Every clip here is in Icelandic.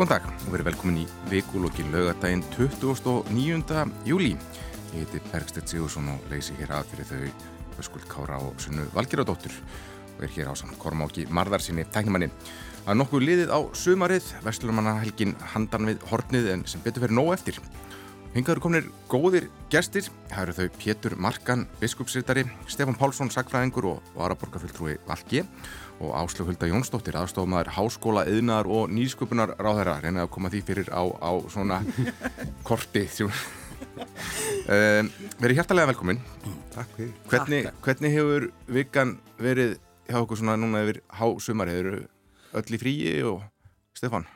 Góðan dag og verið velkomin í vikulokki lögadaginn 29. júli. Ég heiti Bergstedt Sigursson og leysi hér að fyrir þau Öskuld Kára og Sunnu Valgeradóttur og er hér á samt Kormáki Marðarsinni tæknumanni. Það er nokkuð liðið á sumarið, Vestlumannahelgin handan við hornið en sem betur verið nóg eftir. Hingaður komnir góðir gestir, það eru þau Pétur Markan, biskupsrittari, Stefan Pálsson, sagfræðingur og, og Araborgarfulltrúi Valgi og Áslug Hulda Jónsdóttir, aðstofmaður háskóla, yðnar og nýsköpunar ráðherra reynið að koma því fyrir á, á svona korti. Um, verið hjartalega velkomin. Takk fyrir. Hvernig, hvernig hefur vikan verið hjá okkur svona núna yfir hásumari hefur öll í fríi og Stefan?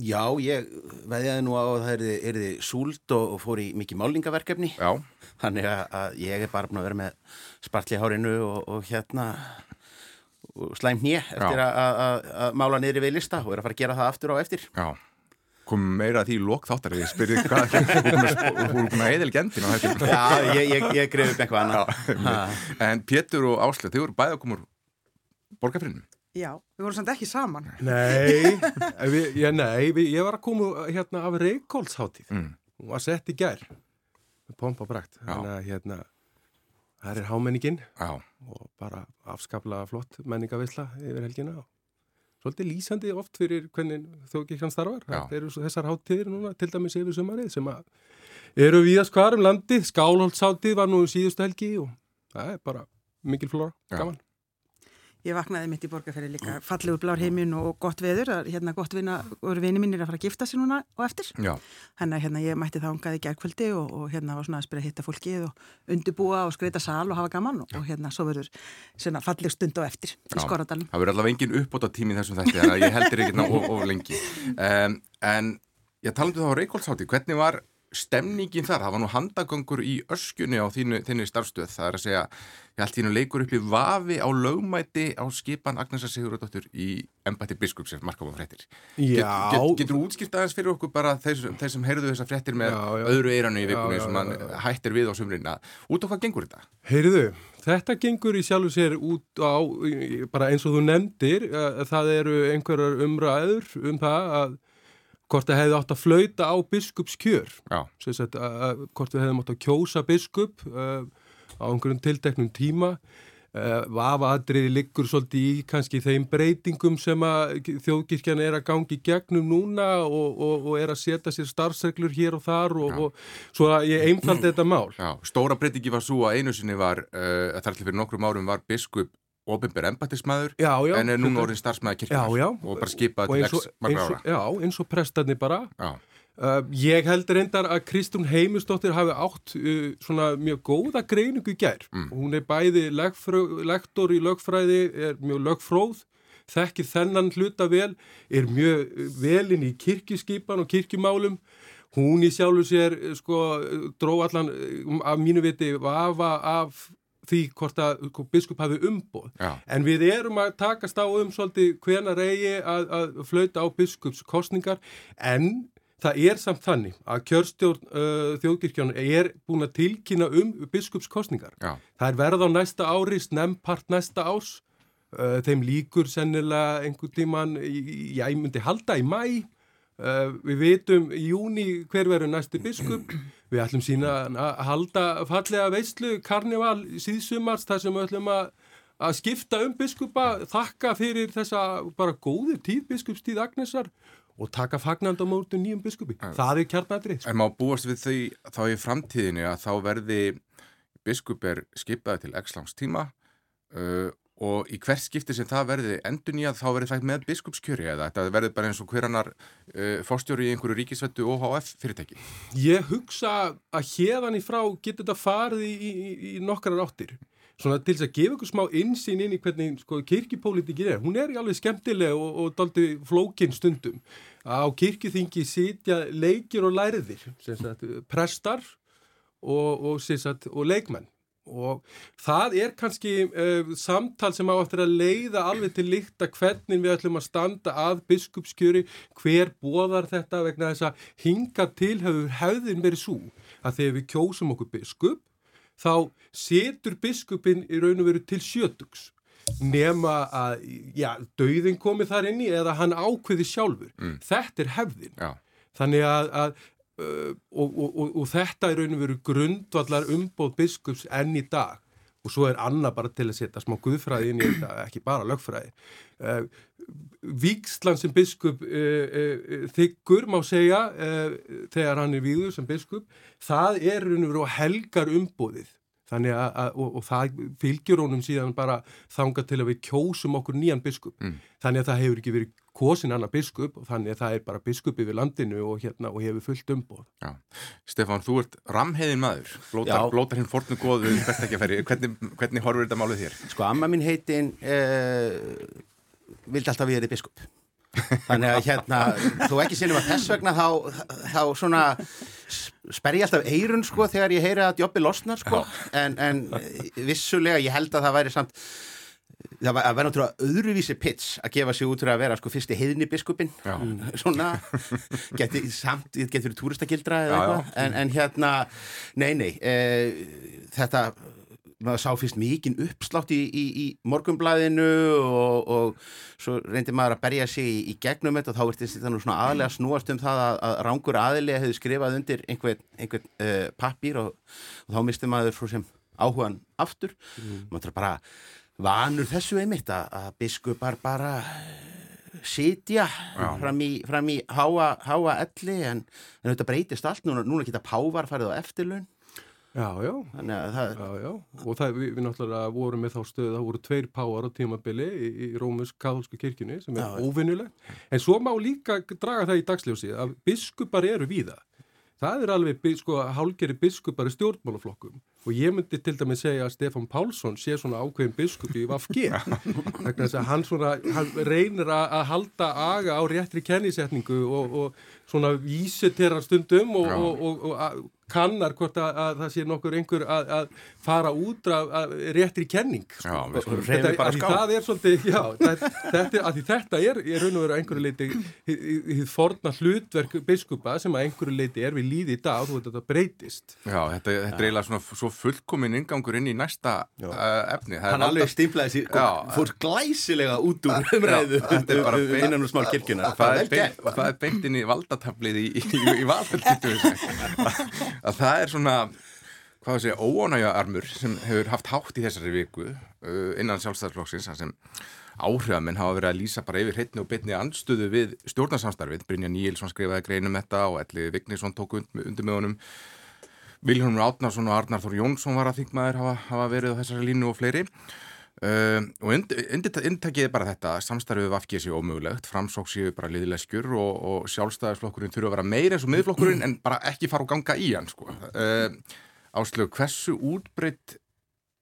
Já, ég veðjaði nú á að það erði súld og, og fór í mikið málingaverkefni Já. þannig að ég er bara búin að vera með spartli hárinu og, og hérna slæm hnið eftir að mála niður við lista og er að fara að gera það aftur á eftir. Já, kom meira því lók þáttar ég spyrði hvað þú er að á þetta Já, ég, ég, ég greið upp eitthvað annað. En Pétur og Áslöf, þau að koma úr borgarfrinnum Já, við vorum samt ekki saman. Nei, við, já, nei við, ég var að koma hérna af Reykjólfsháttíð mm. og var sett í gær. Með pompa að hérna það er hámenningin Já. og bara afskaplega flott menningavisla yfir helgina og svolítið lýsandi oft fyrir hvernig þjókirkjan starfar. Það eru þessar háttíðir núna til dæmis yfir sumarið sem eru viðast hvarum landið, skálholtsháttíð var nú síðustu helgi og það er bara mikil flóra, gaman. Ég vaknaði mitt í borgarferði líka fallegur blár heiminn og gott veður hérna gott vina, og vini mínir að fara að gifta sér núna og eftir. Hérna, hérna ég mætti það ungaði gerðkvöldi og, og hérna var svona að spyrja að hitta fólkið og undibúa og skreita sal og hafa gaman og, og hérna svo verður svona falleg stund og eftir í Skoradalum Það verður allavega engin uppbót á tími þessum þetta þannig að ég heldur ekki ná of lengi. Um, en ég talandu þá á Reykjólfshátti hvernig var stemningin þar, það var nú handagöngur í öskunni á þínu, þínu starfstöð það er að segja, ég held þínu leikur upp í vafi á lögmæti á skipan Agnesa Sigurðardóttur í embætti biskup sem markafum fréttir get, get, Getur útskipt aðeins fyrir okkur bara þeir, þeir sem heyrðu þessar fréttir með já, já. öðru eiranu í vikunni já, sem mann hættir við á sumrina út á hvað gengur þetta? Heyrðu, þetta gengur í sjálfu sér út á bara eins og þú nefndir það eru einhverjar umræður um það að hvort það hefði átt að flauta á biskupskjör. Að, hvort við hefðum átt að kjósa biskup uh, á einhverjum tildeknum tíma. Uh, vafaadriði liggur svolítið í kannski þeim breytingum sem að þjóðkirkjan er að gangi gegnum núna og, og, og er að setja sér starfsreglur hér og þar og, og svo að ég einfaldi þetta mál. Já, Stóra breytingi var svo að einu sinni var uh, þar til fyrir nokkrum árum var biskup ofinbér embættismæður en er núna orðin starfsmæða kirkjar og bara skipaði til x margra ára. Já, eins og prestarnir bara. Uh, ég held reyndar að Kristún Heimistóttir hafi átt uh, svona mjög góða greiningu gær. Mm. Hún er bæði lektor í lögfræði, er mjög lögfróð, þekkir þennan hluta vel, er mjög velinn í kirkiskipan og kirkimálum. Hún í sjálfu sér sko dró allan af mínu viti vafa af því hvort að biskup hafi umboð Já. en við erum að takast á um svolítið hvena reygi að, að flauta á biskupskostningar en það er samt þannig að kjörstjórn uh, þjóðkirkjónu er búin að tilkynna um biskupskostningar Já. það er verð á næsta ári, snempart næsta árs uh, þeim líkur sennilega einhvern tíman ég myndi halda í mæ uh, við veitum í júni hver verður næstu biskup Við ætlum sína að halda fallega veistlu karnival síðsumars þar sem við ætlum að, að skipta um biskupa, þakka fyrir þessa bara góði tíð biskupstíð Agnesar og taka fagnandamótu nýjum biskupi. En, það er kjarnadrið. En má búast við því þá í framtíðinu að þá verði biskup er skipaði til x langs tíma uh, og í hvert skipti sem það verði endur nýjað þá verði það með biskupskjöri eða þetta verði bara eins og hverjanar uh, fórstjóri í einhverju ríkisvettu OHF fyrirtæki? Ég hugsa að hérðan í frá getur þetta farið í, í, í nokkrar áttir. Svona til þess að gefa ykkur smá insýn inn í hvernig sko, kirkipólitikið er. Hún er í alveg skemmtileg og, og daldi flókin stundum. Á kirkithyngi sitja leikir og læriðir prestar og, og, og leikmenn og það er kannski uh, samtal sem á eftir að leiða alveg til líkt að hvernig við ætlum að standa að biskupskjöri, hver bóðar þetta vegna þess að hinga til hefur hefðin verið svo að þegar við kjósum okkur biskup þá setur biskupin í raun og veru til sjötugs nema að, já, dauðin komi þar inn í eða hann ákveði sjálfur. Mm. Þetta er hefðin. Já. Þannig að, að uh, og, og, og, og þetta er raun og veru grundvallar umbóð biskups enn í dag og svo er annað bara til að setja smá guðfræði inn í þetta, ekki bara lögfræði. Uh, Víksland sem biskup uh, uh, þykkur má segja þegar hann er víður sem biskup, það er raun og veru helgar umbóðið þannig að, að og, og það fylgjur honum síðan bara þanga til að við kjósum okkur nýjan biskup mm. þannig að það hefur ekki verið kosin annar biskup og þannig að það er bara biskup yfir landinu og, hérna, og hefur fullt umboð. Já. Stefán, þú ert ramheiðin maður. Blótar, blótar hinn fornu góðu hvernig, hvernig horfur þetta málið þér? Sko, amma mín heitin eh, vildi alltaf við erum biskup. Þannig að hérna, þú ekki sinnum að þess vegna þá, þá svona sper ég alltaf eirun sko þegar ég heyra að jobbi losnar sko. En, en vissulega ég held að það væri samt það væri náttúrulega öðruvísi pits að gefa sig út fyrir að vera sko fyrsti heiðni biskupin svona. Getur samt, getur eða eitthvað. En, en hérna, nei nei e, þetta maður sá fyrst mikinn uppslátt í, í, í morgumblæðinu og, og svo reyndi maður að berja sig í, í gegnum þetta og þá ertist þetta nú svona aðlega snúast um það að, að rángur aðilega hefði skrifað undir einhvern, einhvern uh, pappír og, og þá misti maður svo sem áhugan aftur. Mm. maður bara vanur þessu einmitt að, að biskupar bara sitja fram í, fram í háa, háa elli en, en þetta breytist allt, núna, núna geta pávar farið á eftirlun Já, já, það... já, já, og það, við, við náttúrulega vorum með þá stöðu, það voru tveir páar á tímabili í, í Rómus-Katholsku kirkjunni sem er óvinnulegt, en svo má líka draga það í dagsljósi að biskupar eru víða, það er alveg sko hálgeri biskupar í stjórnmálaflokkum. Og ég myndi til dæmi segja að Stefan Pálsson sé svona ákveðin biskup í vegna þess að hann, svona, hann reynir að halda aga á réttri kennisetningu og, og svona vísi til hann stundum og, og, og kannar hvort að, að það sé nokkur einhver að, að fara út af réttri kenning sko. já, sko, þetta, það er svolítið já, þetta, þetta er í raun og veru einhverju leiti því forna hlutverk biskupa sem að einhverju leiti er við líði í dag og þú veit að þetta breytist. Já, þetta, þetta er eiginlega svona svo fullkomin ingangur inn í næsta uh, efni. Það Hann alveg stimplaði sér fór glæsilega út úr umræðu innan úr smál kirkuna og það er beint inn í valdataflið í, valhalditu að það er svona hvað það segja, óonægjaarmur sem hefur haft hátt í þessari viku uh, innan sjálfstæðarflokksins sem áhrifamenn hafa verið að lýsa bara yfir hittni og bytni anstöðu við stjórnarsamstarfið. Brynja Níelsson skrifaði greinum þetta og Elli Vignísson tók undir með honum. Viljónur Átnarsson og Arnar Þór Jónsson var að þingmaður hafa, hafa verið á þessari línu og fleiri uh, og inntækið er bara þetta samstarfið vafkið sér ómögulegt framsók séu bara liðileskjur og, og sjálfstæðisflokkurinn þurfa að vera meir eins og miðflokkurinn en bara ekki fara og ganga í hann sko. uh, Áslög, hversu útbreytt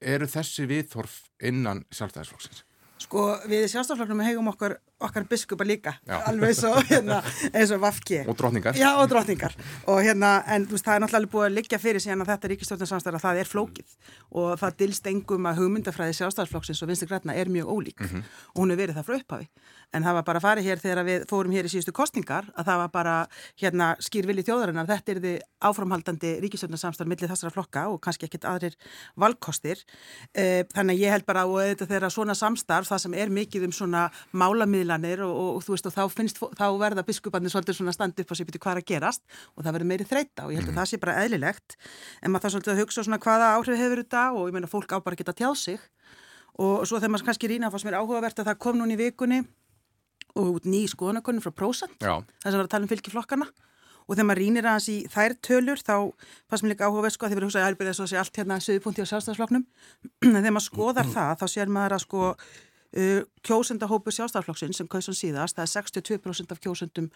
eru þessi viðþorf innan sjálfstæðisflokksins? Sko við sjálfstæðisflokknum hegum okkar okkar biskupa líka. Alveg svo, hérna, eins og Vafki. Og drotningar já og drotningar og hérna en veist, það er náttúrulega búið að liggja fyrir síðan að þetta ríkistjórnarsamstæðar það er flókið. Og það dilst engum að hugmyndafræði sjálfstæðarflokksins og vinstu græna er mjög ólík. Mm -hmm. og hún er verið það frá upphafi en það var bara að fara hér þegar við fórum hér í síðustu kostningar að það var bara hérna skýr vilji þjóðarinnar. Þetta er þið áframhaldandi ríkistjórnarsamstæðar millir þessara flokka og kannski ekkit aðrir valkostir. E, þannig ég held bara að þetta svona samstarf það sem er mikið um svona málamiðla miðlanir og, og, og þú veist og þá finnst, þá verða biskuparnir svolítið svona standi upp og sé byrju hvað að gerast? Og það verður meiri þreita og ég held að mm. það sé bara eðlilegt. En maður það svolítið að og á að svo þegar maður kannski rýna að fannst mér áhugavert að það kom núni í vikunni og út ný skoðanakonum frá prósent þess að vera að tala um fylgiflokkana og þegar maður rínir aðeins í þær tölur þá fannst mér líka áhugavert sko að þið verður hugsað að er svo að sé allt hérna söðupunkti á sjálfstæðsflokknum þegar maður skoðar það þá sér maður að sko Uh, kjósendahópu sjálfstaflokksins sem kauðsum síðast, það er 62% af kjósendum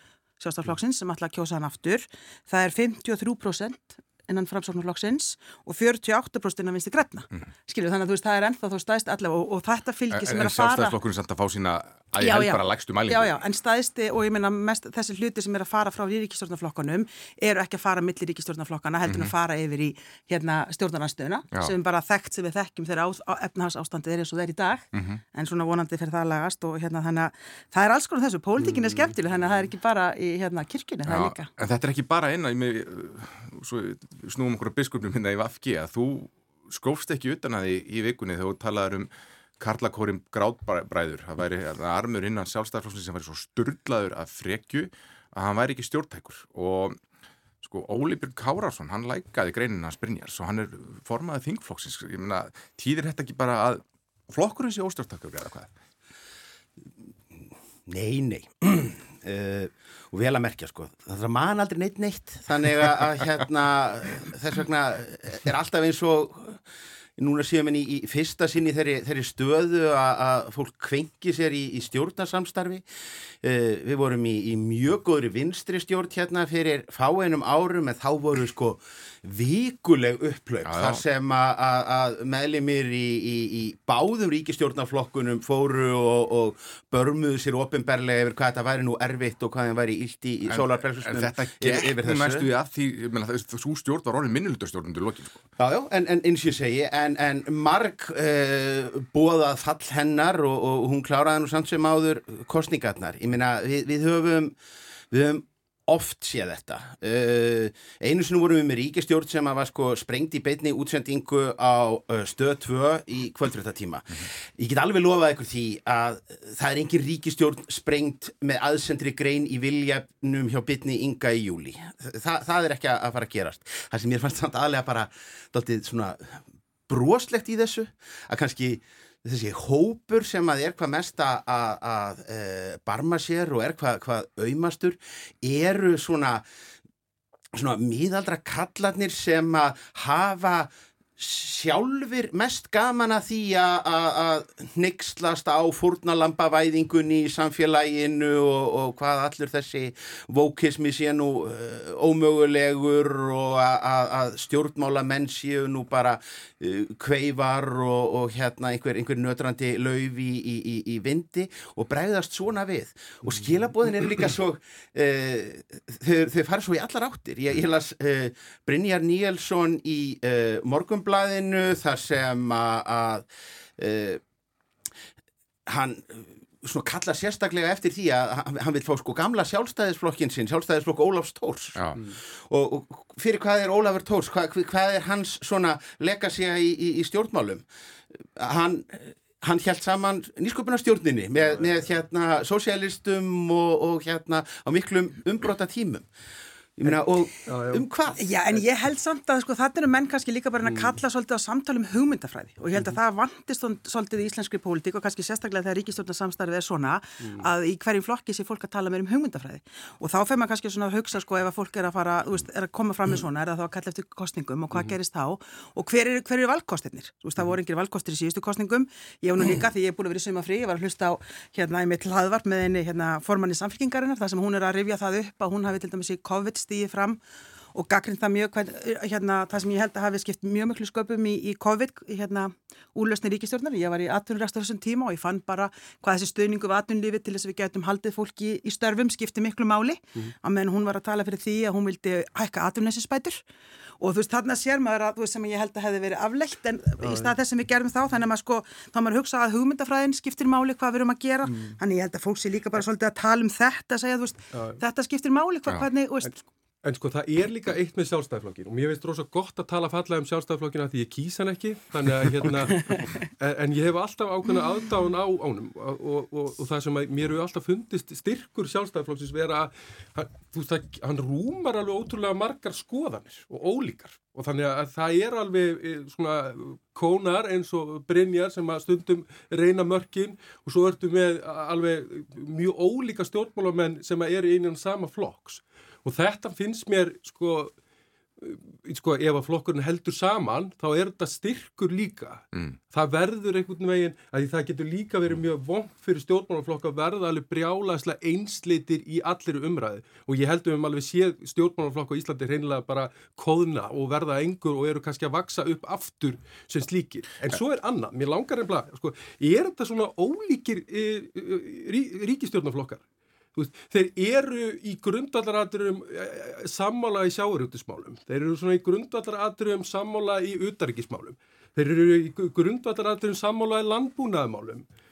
sjálfstaflokksins sem að kjósa hann aftur, það er 53% innan framsóknarflokksins og 48% innan vinsti grefna mm. skilju þannig að þú veist það er ennþá þá staðist allavega og, og þetta fylgi sem er að fara En sjálfstæðisflokkurinn samt að fá sína að ég held bara lægstu mælingu Já, já, en staðisti og ég meina mest þessi hluti sem er að fara frá ríkistjórnarflokkanum eru ekki að fara millir ríkistjórnarflokkana heldur mm -hmm. að fara yfir í hérna stjórnarnarstöðuna sem bara þekkt sem við þekkjum þegar efnahagsástandið er eins og er í dag. Mm -hmm. en svona vonandi fyrir það lagast og hérna þannig að það er alls konar þessu, pólitíkin er skemmtileg þannig að það er ekki bara í hérna kirkjunni, það er líka. En þetta er ekki bara eina, ég snúum okkur á biskupnum hérna í Vafgi að þú skófst ekki utan að því í vikunni þegar þú talaður um Karlakórim Gráðbræður, það væri armur innan sjálfstæðarflóksins sem væri svo sturdlaður að frekju að hann væri ekki stjórntækur. Og sko Óli Björn Kárásson, hann lækaði greinin hans Brynjars og hann er formaðið þingflóksins, ég meina, týðir þetta ekki bara að flokkurinn sé óstjórntækur eða hvað? Nei, nei uh, og vel að merkja sko. Það mann aldrei neitt neitt. Þannig að hérna þess vegna er alltaf eins og núna séum við í, í fyrsta sinni þeirri, þeirri stöðu að fólk kvenki sér í, í stjórnarsamstarfi. Uh, við vorum í, í mjög góðri vinstri stjórn hérna fyrir fáeinum árum en þá voru sko vikuleg upplöp þar sem að meðlimir í, í, í báðum ríkistjórnarflokkunum fóru og, og börmuðu sér ofinberlega yfir hvað þetta væri nú erfitt og hvað það væri ílt í, í sólarbremsusnum En þetta gekk næstu í að því þú stjórn var orðin minnulutastjórn undir lokin sko. Jájá, en, en eins og ég segi en, en marg uh, bóðað fall hennar og, og hún kláraði nú samt sem áður kostningarnar ég minna við, við höfum við höfum oft séð þetta. Uh, einu sinu vorum við með ríkistjórn sem var sko sprengt í beitni útsendingu á uh, stöð 2 í kvöldröttatíma. Mm -hmm. Ég get alveg lofað ykkur því að það er engin ríkistjórn sprengt með aðsendri grein í viljafnum hjá bitni ynga í júli. Þa, það er ekki að fara að gerast. Það sem ég fannst samt aðlega bara doldið svona broslegt í þessu að kannski þessi hópur sem að er hvað mest að, að e, barma sér og er hvað, hvað auðmastur eru svona, svona miðaldra kallarnir sem að hafa sjálfur mest gaman að því að nixlast á fórnalambavæðingunni í samfélaginu og, og hvað allur þessi vókismi sé nú uh, ómögulegur og að stjórnmála menn séu nú bara uh, kveifar og, og hérna einhver, einhver nötrandi lauf í, í, í vindi og bregðast svona við. Og skilabóðin er líka svo uh, þau, þau fara svo í allar áttir. Ég, ég las Brynjar Níelsson í morgum Morgunblæðinu þar sem að, uh, hann svona kalla sérstaklega eftir því að hann, hann vil fá sko gamla sjálfstæðisflokkin sinn, sjálfstæðisflokk Ólafs Tórs mm. og, og fyrir hvað er Ólafur Tórs, hvað, hvað er hans svona legacy í, í, í stjórnmálum? Hann hann held saman nýsköpunarstjórninni með, með hérna sosialistum og, og hérna á miklum umbróta tímum Myna, og já, já. um hvað? Já, en ég held samt að sko, þetta eru menn kannski líka bara að mm. kalla svolítið á samtali um hugmyndafræði og ég held að mm. það vantist svolítið í íslenskri pólitík og kannski sérstaklega þegar ríkistjórnarsamstarfið er svona mm. að í hverjum flokki sé fólk að tala meir um hugmyndafræði og þá fer maður kannski svona að hugsa sko ef að fólk er að fara, þú veist, er að koma fram með svona er það þá að kalla eftir kostningum og hvað mm. gerist þá og hver eru er valkostirnir? Þú veist, það voru engir valkostir í síðustu kostningum stíði fram og gaggrind það mjög, hérna, það sem ég held að hafi skipt mjög mjög sköpum í, í COVID, hérna, úrlösni ríkistjórnar. Ég var í atvinnurræstur þessum tíma og ég fann bara hvað þessi stöðningu var atvinnulífi til þess að við getum haldið fólki í störfum skipti miklu máli, mm -hmm. að menn hún var að tala fyrir því að hún vildi hækka atvinnuleysinsbætur og þú veist, þarna sér maður að þú veist sem ég held að hefði verið afleitt en Æ. í stað þess sem við gerum þá, þannig að maður sko þá maður hugsa að hugmyndafræðin skiptir máli hvað við erum að gera, mm. þannig ég held að fólk sé líka bara svolítið að tala um þetta, segja, veist, þetta skiptir máli hvað, hvernig, En sko það er líka eitt með sjálfstæðflokkin og mér finnst rosa gott að tala fallega um sjálfstæðflokkina því ég kýsa hann ekki. Að, hérna, en ég hef alltaf ákveðna aðdáðun á ánum og, og, og, og það sem mér hefur alltaf fundist styrkur sjálfstæðflokksins vera að veist, hann rúmar alveg ótrúlega margar skoðanir og ólíkar. Og þannig að það er alveg eh, svona kónar eins og Brynjar sem að stundum reyna mörkin og svo ertu með alveg mjög ólíka stjórnmálamenn sem að er einan sama flokks og þetta finnst mér sko, sko ef að flokkurinn heldur saman þá er þetta styrkur líka. Mm. það verður einhvern veginn að það getur líka verið mjög vong fyrir stjórnmálaflokk að verða alveg brjálaðslega einsleitir í allir umræði og ég heldur um alveg séð stjórnmálaflokk á Íslandi reynilega bara kóðna og verða engur og eru kannski að vaksa upp aftur sem slíkir. En svo er annað, mér langar einblá sko, er þetta svona ólíkir e, e, rí, ríkistjórnaflokkar þeir eru í grundvallaradurum eh, sammála í sjáurútismálum, þeir eru svona í grundvallaradurum sammála í utaríkismálum, þeir eru í grundvallaradurum sammála í landbúnaðmálum, uh,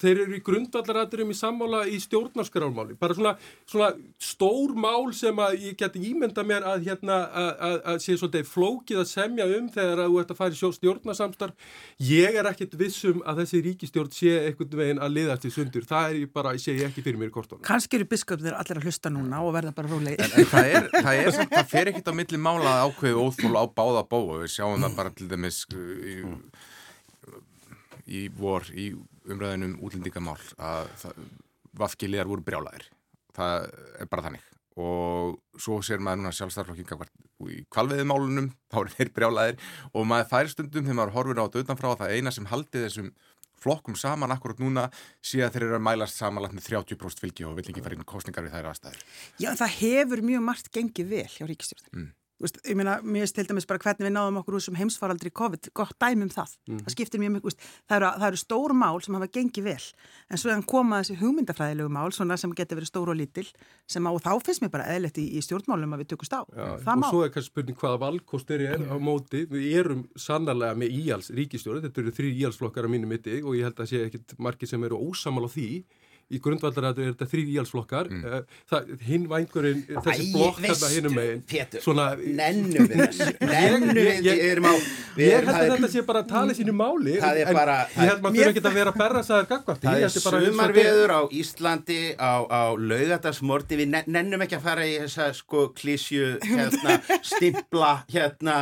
þeir eru í grundvallaradurum í sammála í stjórnarskrármáli. Bara svona, svona stór mál sem að ég geti ímynda mér að hérna að sé svolítið flókið að semja um þegar að þú ert að fara í stjórnarsamstarf. Ég er ekkit vissum að þessi ríkistjórn sé einhvern veginn að liðast í sundur. Það er ég bara, ég sé ég ekki fyrir mér í kortónu Kanski eru biskupnir allir að hlusta núna og verða bara róleg En, en það, er, það, er, það fer ekkit á milli mála ákveðu óþól á báða bó og við sjáum það bara til dæmis í, í vor í umræðinum útlendingamál að vafkiliðar voru brjálæðir það er bara þannig og svo sér maður núna sjálfstæðarflokkinga í kvalveðimálunum þá er þeir brjálæðir og maður fær stundum þegar maður horfir á þetta utanfrá það eina sem haldi þessum flokkum saman akkurat núna að þeir eru að mælast samanlagt með 30% fylgi og vil ekki fara inn kostningar við þær aðstæður. Já, það hefur mjög margt gengið vel hjá ríkistjórnum. Mm. Veist, ég meina, mér er til dæmis bara hvernig við náðum okkur úr sem heimsfaraldri COVID, gott dæmum það. Mm. það skiptir mjög mjög, það eru, það eru stór mál sem hafa gengið vel, en svo komað þessi hugmyndafræðilegu mál, svona sem getur verið stór og lítil, sem á þá finnst mér bara eðlert í, í stjórnmálum að við tökumst á. Já, og má. svo er kannski spurning hvaða valkostir er á móti, við erum sannarlega með íhjals ríkistjóri, þetta eru þrý íhjalsflokkar á mínu mitti og ég held að sé ekkit margir sem eru ósamal á því í grundvaldarætu er þetta þrý íhalsflokkar mm. Eh, hinn vangurinn þessi blokk hérna hinnum megin Pétur, svona, nennum við þessu. nennum við ég, ég, ég held að þetta sé bara að tala sínu máli en bara, ég held maður þurfa ekki að vera að berra sæðar gagvart það er sumarveður á Íslandi á, á laugatasmorti við nennum ekki að fara í þessa sko klísju hérna, stimpla hérna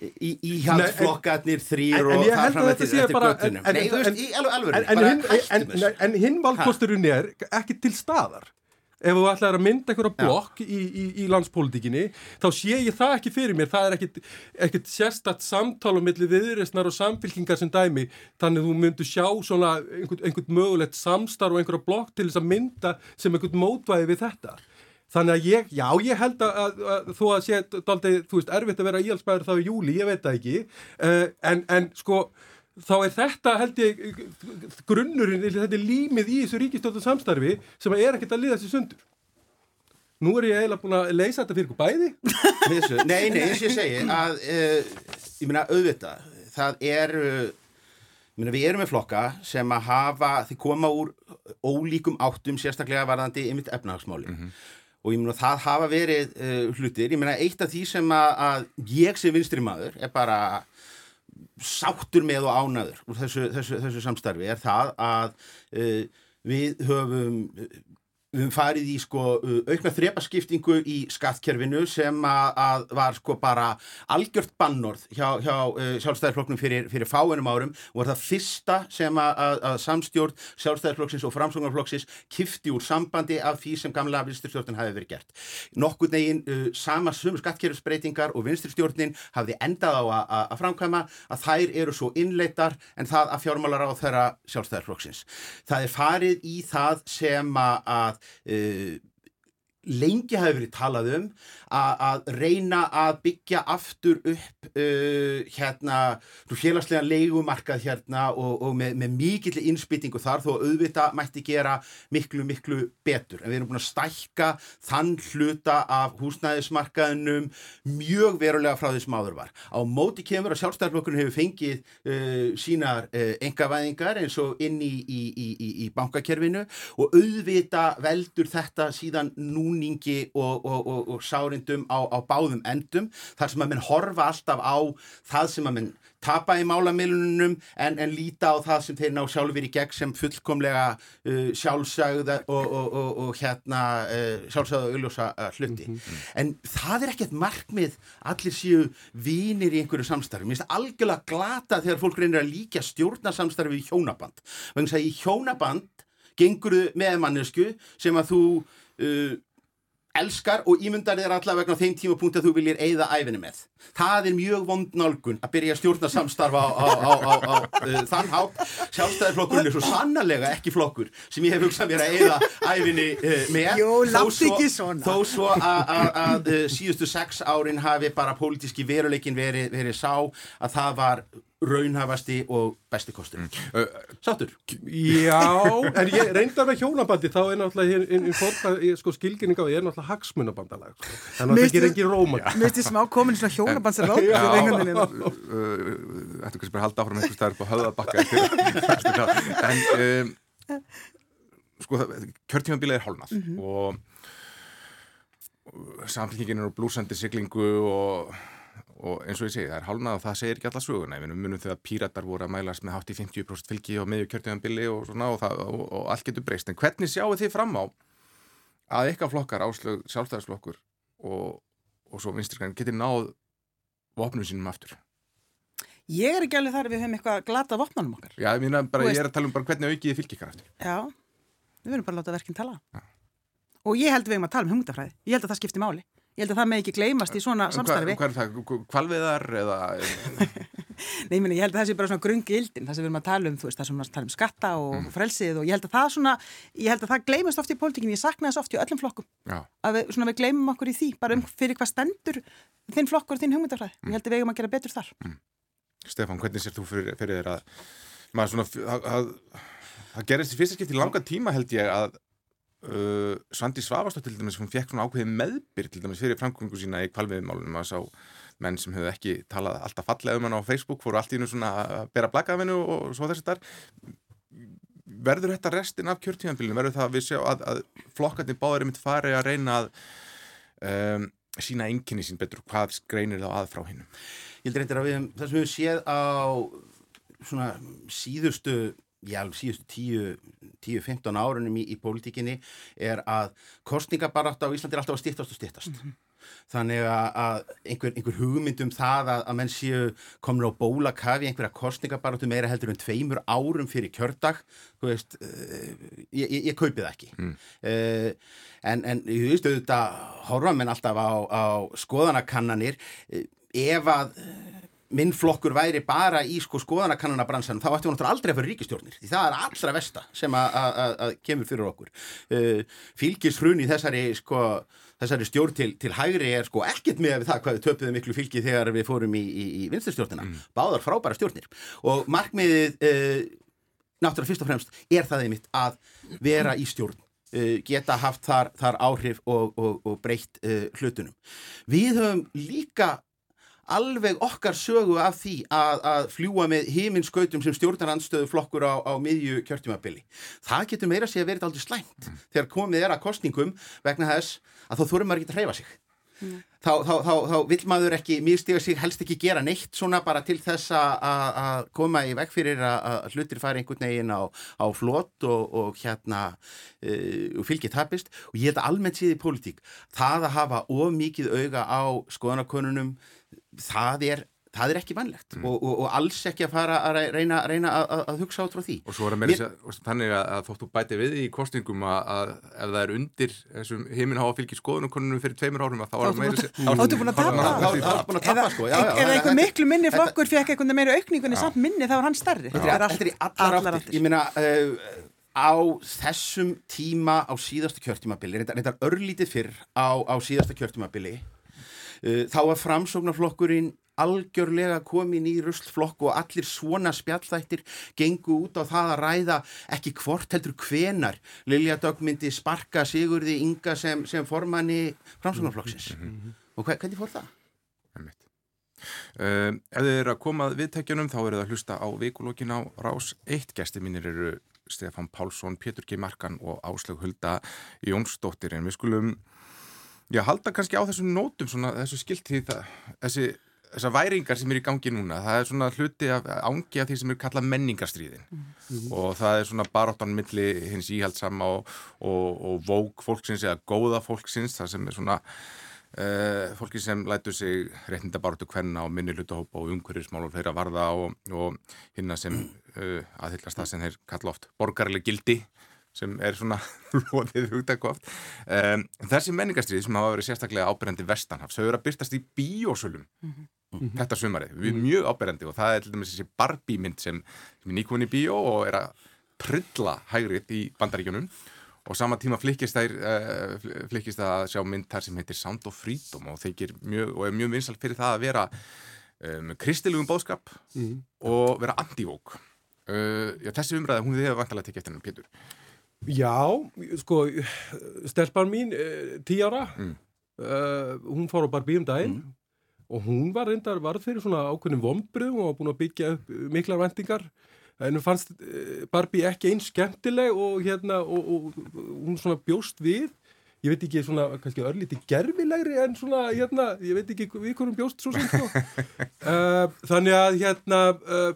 í, í hjálpflokkarnir þrýr og það fram eftir göttunum Nei, þú veist, alveg En hinn valkosturinn er ekki til staðar. Ef þú ætlaði að mynda einhverja blokk í, í, í landspolítikinni þá sé ég það ekki fyrir mér. Það er ekkit sérstatt samtálu millir viðreysnar og samfylkingar sem dæmi. Þannig þú myndu sjá svona einhvern, einhvern mögulegt samstarf og einhverja blokk til þess að mynda sem einhvern mótvæði við þetta Þannig að ég, já, ég held að, að, að þú að sé, daldi, þú veist, erfitt að vera íhalsbæður þá í júli, ég veit það ekki, uh, en, en sko, þá er þetta, held ég, grunnurinn, þetta er límið í þessu ríkistöldum samstarfi sem er ekkert að liða sér sundur. Nú er ég eiginlega búin að leysa þetta fyrir bæði. Þessu, nei, nei, eins og ég segi, að, uh, ég meina, auðvitað, það er, uh, ég meina, við erum með flokka sem að hafa, þið koma úr ólíkum áttum, sérstaklega varðandi ymitt efnahagsmáli. Mm -hmm og ég meina það hafa verið uh, hlutir, ég meina eitt af því sem að, að ég sem vinstri maður er bara sáttur með og ánaður úr þessu, þessu, þessu samstarfi er það að uh, við höfum við höfum farið í sko aukna þrepaskiptingu í skattkerfinu sem að, að var sko bara algjört bannorð hjá, hjá uh, sjálfstæðarflokknum fyrir, fyrir fáinum árum og var það fyrsta sem að, að samstjórn sjálfstæðarflokksins og framsóknarflokksins kifti úr sambandi af því sem gamla vinsturstjórnin hafi verið gert. Nokkur negin uh, sama sumur skattkerfisbreytingar og vinsturstjórnin hafði endað á að framkvæma að þær eru svo innleitar en það að fjármálar á þeirra sjálfstæðarflokksins. Það er farið í það sem að uh, lengi hafi verið talað um að reyna að byggja aftur upp uh, hérna félagslega leigumarkað hérna og, og með, með mikill innspýtingu þar þó auðvita mætti gera miklu miklu betur. En við erum búin að stækka þann hluta af húsnæðismarkaðinum mjög verulega frá því sem áður var. Á móti kemur að sjálfstæðarflokkurinn hefur fengið uh, sínar uh, engavæðingar eins og inn í, í, í, í bankakerfinu og auðvita veldur þetta síðan nú núningi og, og, og, og sárindum á, á báðum endum þar sem að menn horfa alltaf á það sem að menn tapa í málamilunum en, en líta á það sem þeir ná sjálfur í gegn sem fullkomlega uh, sjálfsagða og hérna uh, sjálfsagða og augljósa uh, hluti. Mm -hmm. En það er ekkert markmið allir séu vinir í einhverju samstarfi. Mér finnst það algjörlega glata þegar fólk reynir að líka stjórna samstarfi í hjónaband. Þannig að í hjónaband gengur með mannesku sem að þú uh, elskar og ímyndar þér allavega vegna þeim tímapunkt að þú viljir eigða æfinni með. Það er mjög vond nálgun að byrja að stjórna samstarfa á, á, á, á uh, þann hátt. Sjálfstæðarflokkurinn er svo sannarlega ekki flokkur sem ég hef hugsað mér að eigða æfinni uh, með. Jó, látt ekki svona. Þó svo að uh, síðustu sex árin hafi bara pólitíski veruleikin verið veri sá að það var raunhafasti og besti kostur mm. Sáttur? Já, en ég reyndar með hjónabandi þá er náttúrulega í sko, skilginning á ég er náttúrulega hagsmunabandalag sko. þannig að það ger ekki róma Mér finnst því smá komin svona hjónabandsar ráð Þetta er kannski bara að halda áfram einhvers staðar på höðabakka en um, sko kjörtímanbíla er hálnað mm -hmm. og samfélkingin er á blúsandi siglingu og, og eins og ég segi, það er hálnað og það segir ekki alla söguna, við munum þegar píratar voru að mælast með hátt í 50% fylgi og meðju kjörtíðanbili og svona og, það, og, og allt getur breyst, en hvernig sjáu þið fram á að eitthvað flokkar, áslög sjálfstæðisflokkur og svo vinstirskæðin getur náð vopnum sínum aftur? Ég er ekki alveg þar við höfum eitthvað glata vopnum okkar. Já, ég, bara, ég er að tala um hvernig aukiði fylgikar aftur. Já, við verðum bara að láta verkinn tala. Já og ég held við um að tala um hugmyndafræði ég held að það skiptir máli ég held að það með ekki gleymast í svona samstarfi Hvað er það? Kvalviðar eða Nei, ég, meni, ég held að það sé bara svona grungi ildin það sem við erum að tala um, þú veist, það sem við tala um skatta og mm. frelsið og ég held að það svona ég held að það gleymast oft í pólitíkinni, ég sakna þess oft í öllum flokkum Já. að við, svona, við gleymum okkur í því, bara um fyrir hvað stendur þinn flokkur og þinn hugmyndafræði mm. ég held að við eigum að gera betur þar mm. Stefan, hvernig sér þú fyrir, fyrir þér að maður svona, að, að, að gerist í fyrsta skipt í langa tíma held ég að Uh, Svandi Svavastótt til dæmis, hún fekk svona ákveði meðbyr til dæmis fyrir framkvöngu sína í kvalviðmálunum að sá menn sem hefðu ekki talað alltaf fallega um hann á Facebook fóru allt í hennu svona að bera blaka af hennu og svo þess að þar. Verður þetta restin af kjörtíðanfylginu verður það að við sjá að, að flokkarnir báður er mitt farið að reyna að um, sína enginni sín betur? Hvað greinir þá að frá hennu Ég held reyndir að við, það sem við séð á svona síðustu já, síðustu 10-15 árunum í, í pólitíkinni er að kostningabarátt á Íslandi er alltaf að stýttast og stýttast. Mm -hmm. Þannig að einhver, einhver hugmynd um það að, að menn séu komin á bólakafi einhverja kostningabaráttu meira heldur en tveimur árum fyrir kjördag, þú veist, uh, ég, ég, ég kaupi það ekki. Mm. Uh, en, en ég veist auðvitað, horfa menn alltaf á, á skoðanakannanir, uh, ef að minn flokkur væri bara í sko skoðanakannanabransanum, þá ættum við náttúrulega aldrei að fyrir ríkistjórnir, því það er allra versta sem að kemur fyrir okkur. Uh, fylgishrun í þessari sko, þessari stjórn til, til hægri er sko ekkert með það hvað við töpuðum miklu fylgi þegar við fórum í, í, í vinsturstjórnina mm. báðar frábæra stjórnir. Og markmiðið uh, náttúrulega fyrst og fremst er það einmitt að vera í stjórn uh, geta haft þar, þar áhrif og, og, og breytt hlutunum. Við höfum líka alveg okkar sögu af því að, að fljúa með heiminskautum sem stjórnarandstöðu flokkur á, á miðju kjörtjumabili. Það getur meira sé að verið aldrei slæmt mm. þegar komið er að kostningum vegna þess að þá þurfum maður ekki að hreyfa sig. Mm. Þá, þá, þá, þá vil maður ekki mistiga sig, helst ekki gera neitt svona bara til þess að koma í veg fyrir að hlutir fari einhvern veginn á, á flott og, og hérna uh, og fylgið tapist og ég held að almennt síði í pólitík það að hafa of mikið auga á skoðanakonunum það er það er ekki vannlegt mm. og, og, og alls ekki að fara að reyna, reyna að, að hugsa át frá því. Og svo er að meira Mér... þannig að, að þóttu bæti við í kostingum að, að ef það er undir þessum heiminn hafa fylgið skoðunum fyrir tveimur árum þá er það áttu búin að tapa? Sko. ef einhver miklu minni flokkur fekk einhvern meira aukningunni samt minni þá er hann starri þetta er í allar áttir. ég minna eh, á þessum tíma á síðasta kjörtímabili reyndar örlítið fyrr á síðasta kjörtímabili þá var framsóknarflokkurinn algjörlega komin í ruslflokk og allir svona spjallþættir gengu út á það að ræða ekki hvort heldur hvenar Lilja Dögg myndi sparka Sigurði Inga sem, sem formanni framsóknarflokksins mm -hmm. og hvernig fór það? Uh, ef þið eru að koma viðtækjunum þá eru það að hlusta á vikulókin á rás eitt gæsti mínir eru Stefan Pálsson, Pétur G. Markan og Áslög Hulda Jónsdóttir en við skulum Já, halda kannski á þessum nótum svona, þessu skilti þessi, þessar væringar sem er í gangi núna það er svona hluti af ángi af því sem er kallað menningarstríðin mm -hmm. og það er svona baróttan milli hins íhaldsama og, og, og vók fólksins eða góða fólksins það sem er svona uh, fólki sem lætur sig réttinda baróttu hvenna og minni hlutahópa og umhverjusmál og fleira varða og, og hinna sem uh, aðhyllast það sem þeir kalla oft borgarlega gildi sem er svona lóðið hugtakoft um, þessi menningastrið sem hafa verið sérstaklega ábyrjandi vestanhafs þau eru að byrstast í bíósölum mm -hmm. þetta sumarið, við erum mjög ábyrjandi og það er til dæmis þessi Barbie mynd sem, sem er nýkvunni í bíó og er að trilla hægrið í bandaríkjunum. Og sama tíma flikkist það uh, að sjá mynd þar sem heitir Sound of Freedom og, mjög, og er mjög vinsalt fyrir það að vera með um, kristilugum bóðskap mm. og vera andívók uh, já, þessi umræða, hún hefur vantilega tekið eftir hennar Pétur Já, sko stelpann mín, eh, tí ára mm. uh, hún fór á Barbie um daginn mm. og hún var reyndar varð fyrir svona ákveðnum vombrið og var búin að byggja upp miklar vendingar en hún fannst Barbie ekki einn skemmtileg og hérna og, og, og hún svona bjóst við ég veit ekki svona kannski örlíti gerfilegri en svona hérna, ég veit ekki við hverjum bjóst svo sem sko uh, þannig að hérna uh,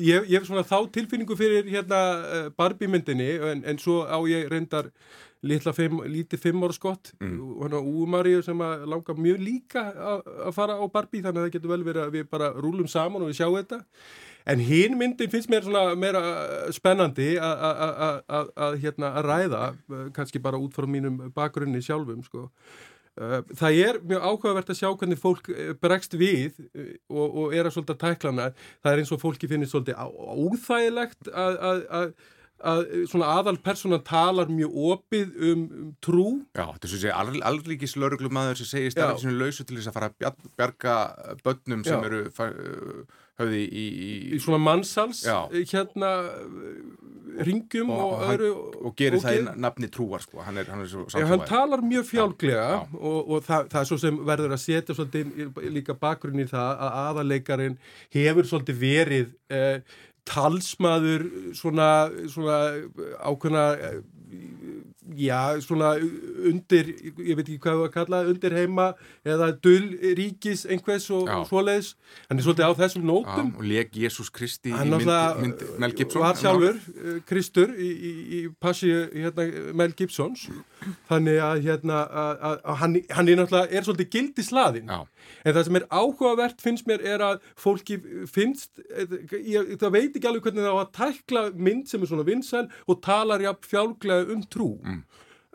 ég, hef svona þá tilfinningu fyrir hérna uh, Barbie myndinni en, en svo á ég reyndar fimm, lítið fimm ára skott mm. og hérna Úmaríu sem að langa mjög líka að fara á Barbie þannig að það getur vel verið að við bara rúlum saman og við sjáum þetta En hinn myndin finnst mér svona meira spennandi að hérna, ræða, kannski bara út frá mínum bakgrunni sjálfum. Sko. Uh, það er mjög áhugavert að sjá hvernig fólk uh, bregst við uh, og, og er að svolítið tæklana. Það er eins og fólki finnir svolítið óþægilegt að að svona aðal persónan talar mjög opið um, um trú Já, þetta er svo að segja alríkis lauruglumæður sem segist að það er svona lausu til þess að fara að bjarga börnum sem Já. eru höfði í, í, í svona mannsals Já. hérna ringum og, og öðru og gerir það í nafni trúar sko. Hann, er, hann, er Já, hann talar mjög fjálglega og, og það, það er svo sem verður að setja svolítið líka bakgrunn í það að aðaleikarin hefur svolítið verið eh, talsmaður svona, svona ákveðna já, svona undir ég veit ekki hvað það var að kalla, undir heima eða dull ríkis einhvers og, og svoleiðis, hann er svolítið á þessum nótum. Já, og leg Jésús Kristi í mynd, mynd Mel Gibson. Hann var sjálfur uh, Kristur í, í, í passi hérna, Mel Gibsons þannig að hérna að, að, að hann, hann er náttúrulega er svolítið gild í slaðin en það sem er áhugavert finnst mér er að fólki finnst ég, það veit ekki alveg hvernig það var að tækla mynd sem er svona vinsæl og talar jafn fjálglega um trú. Mm.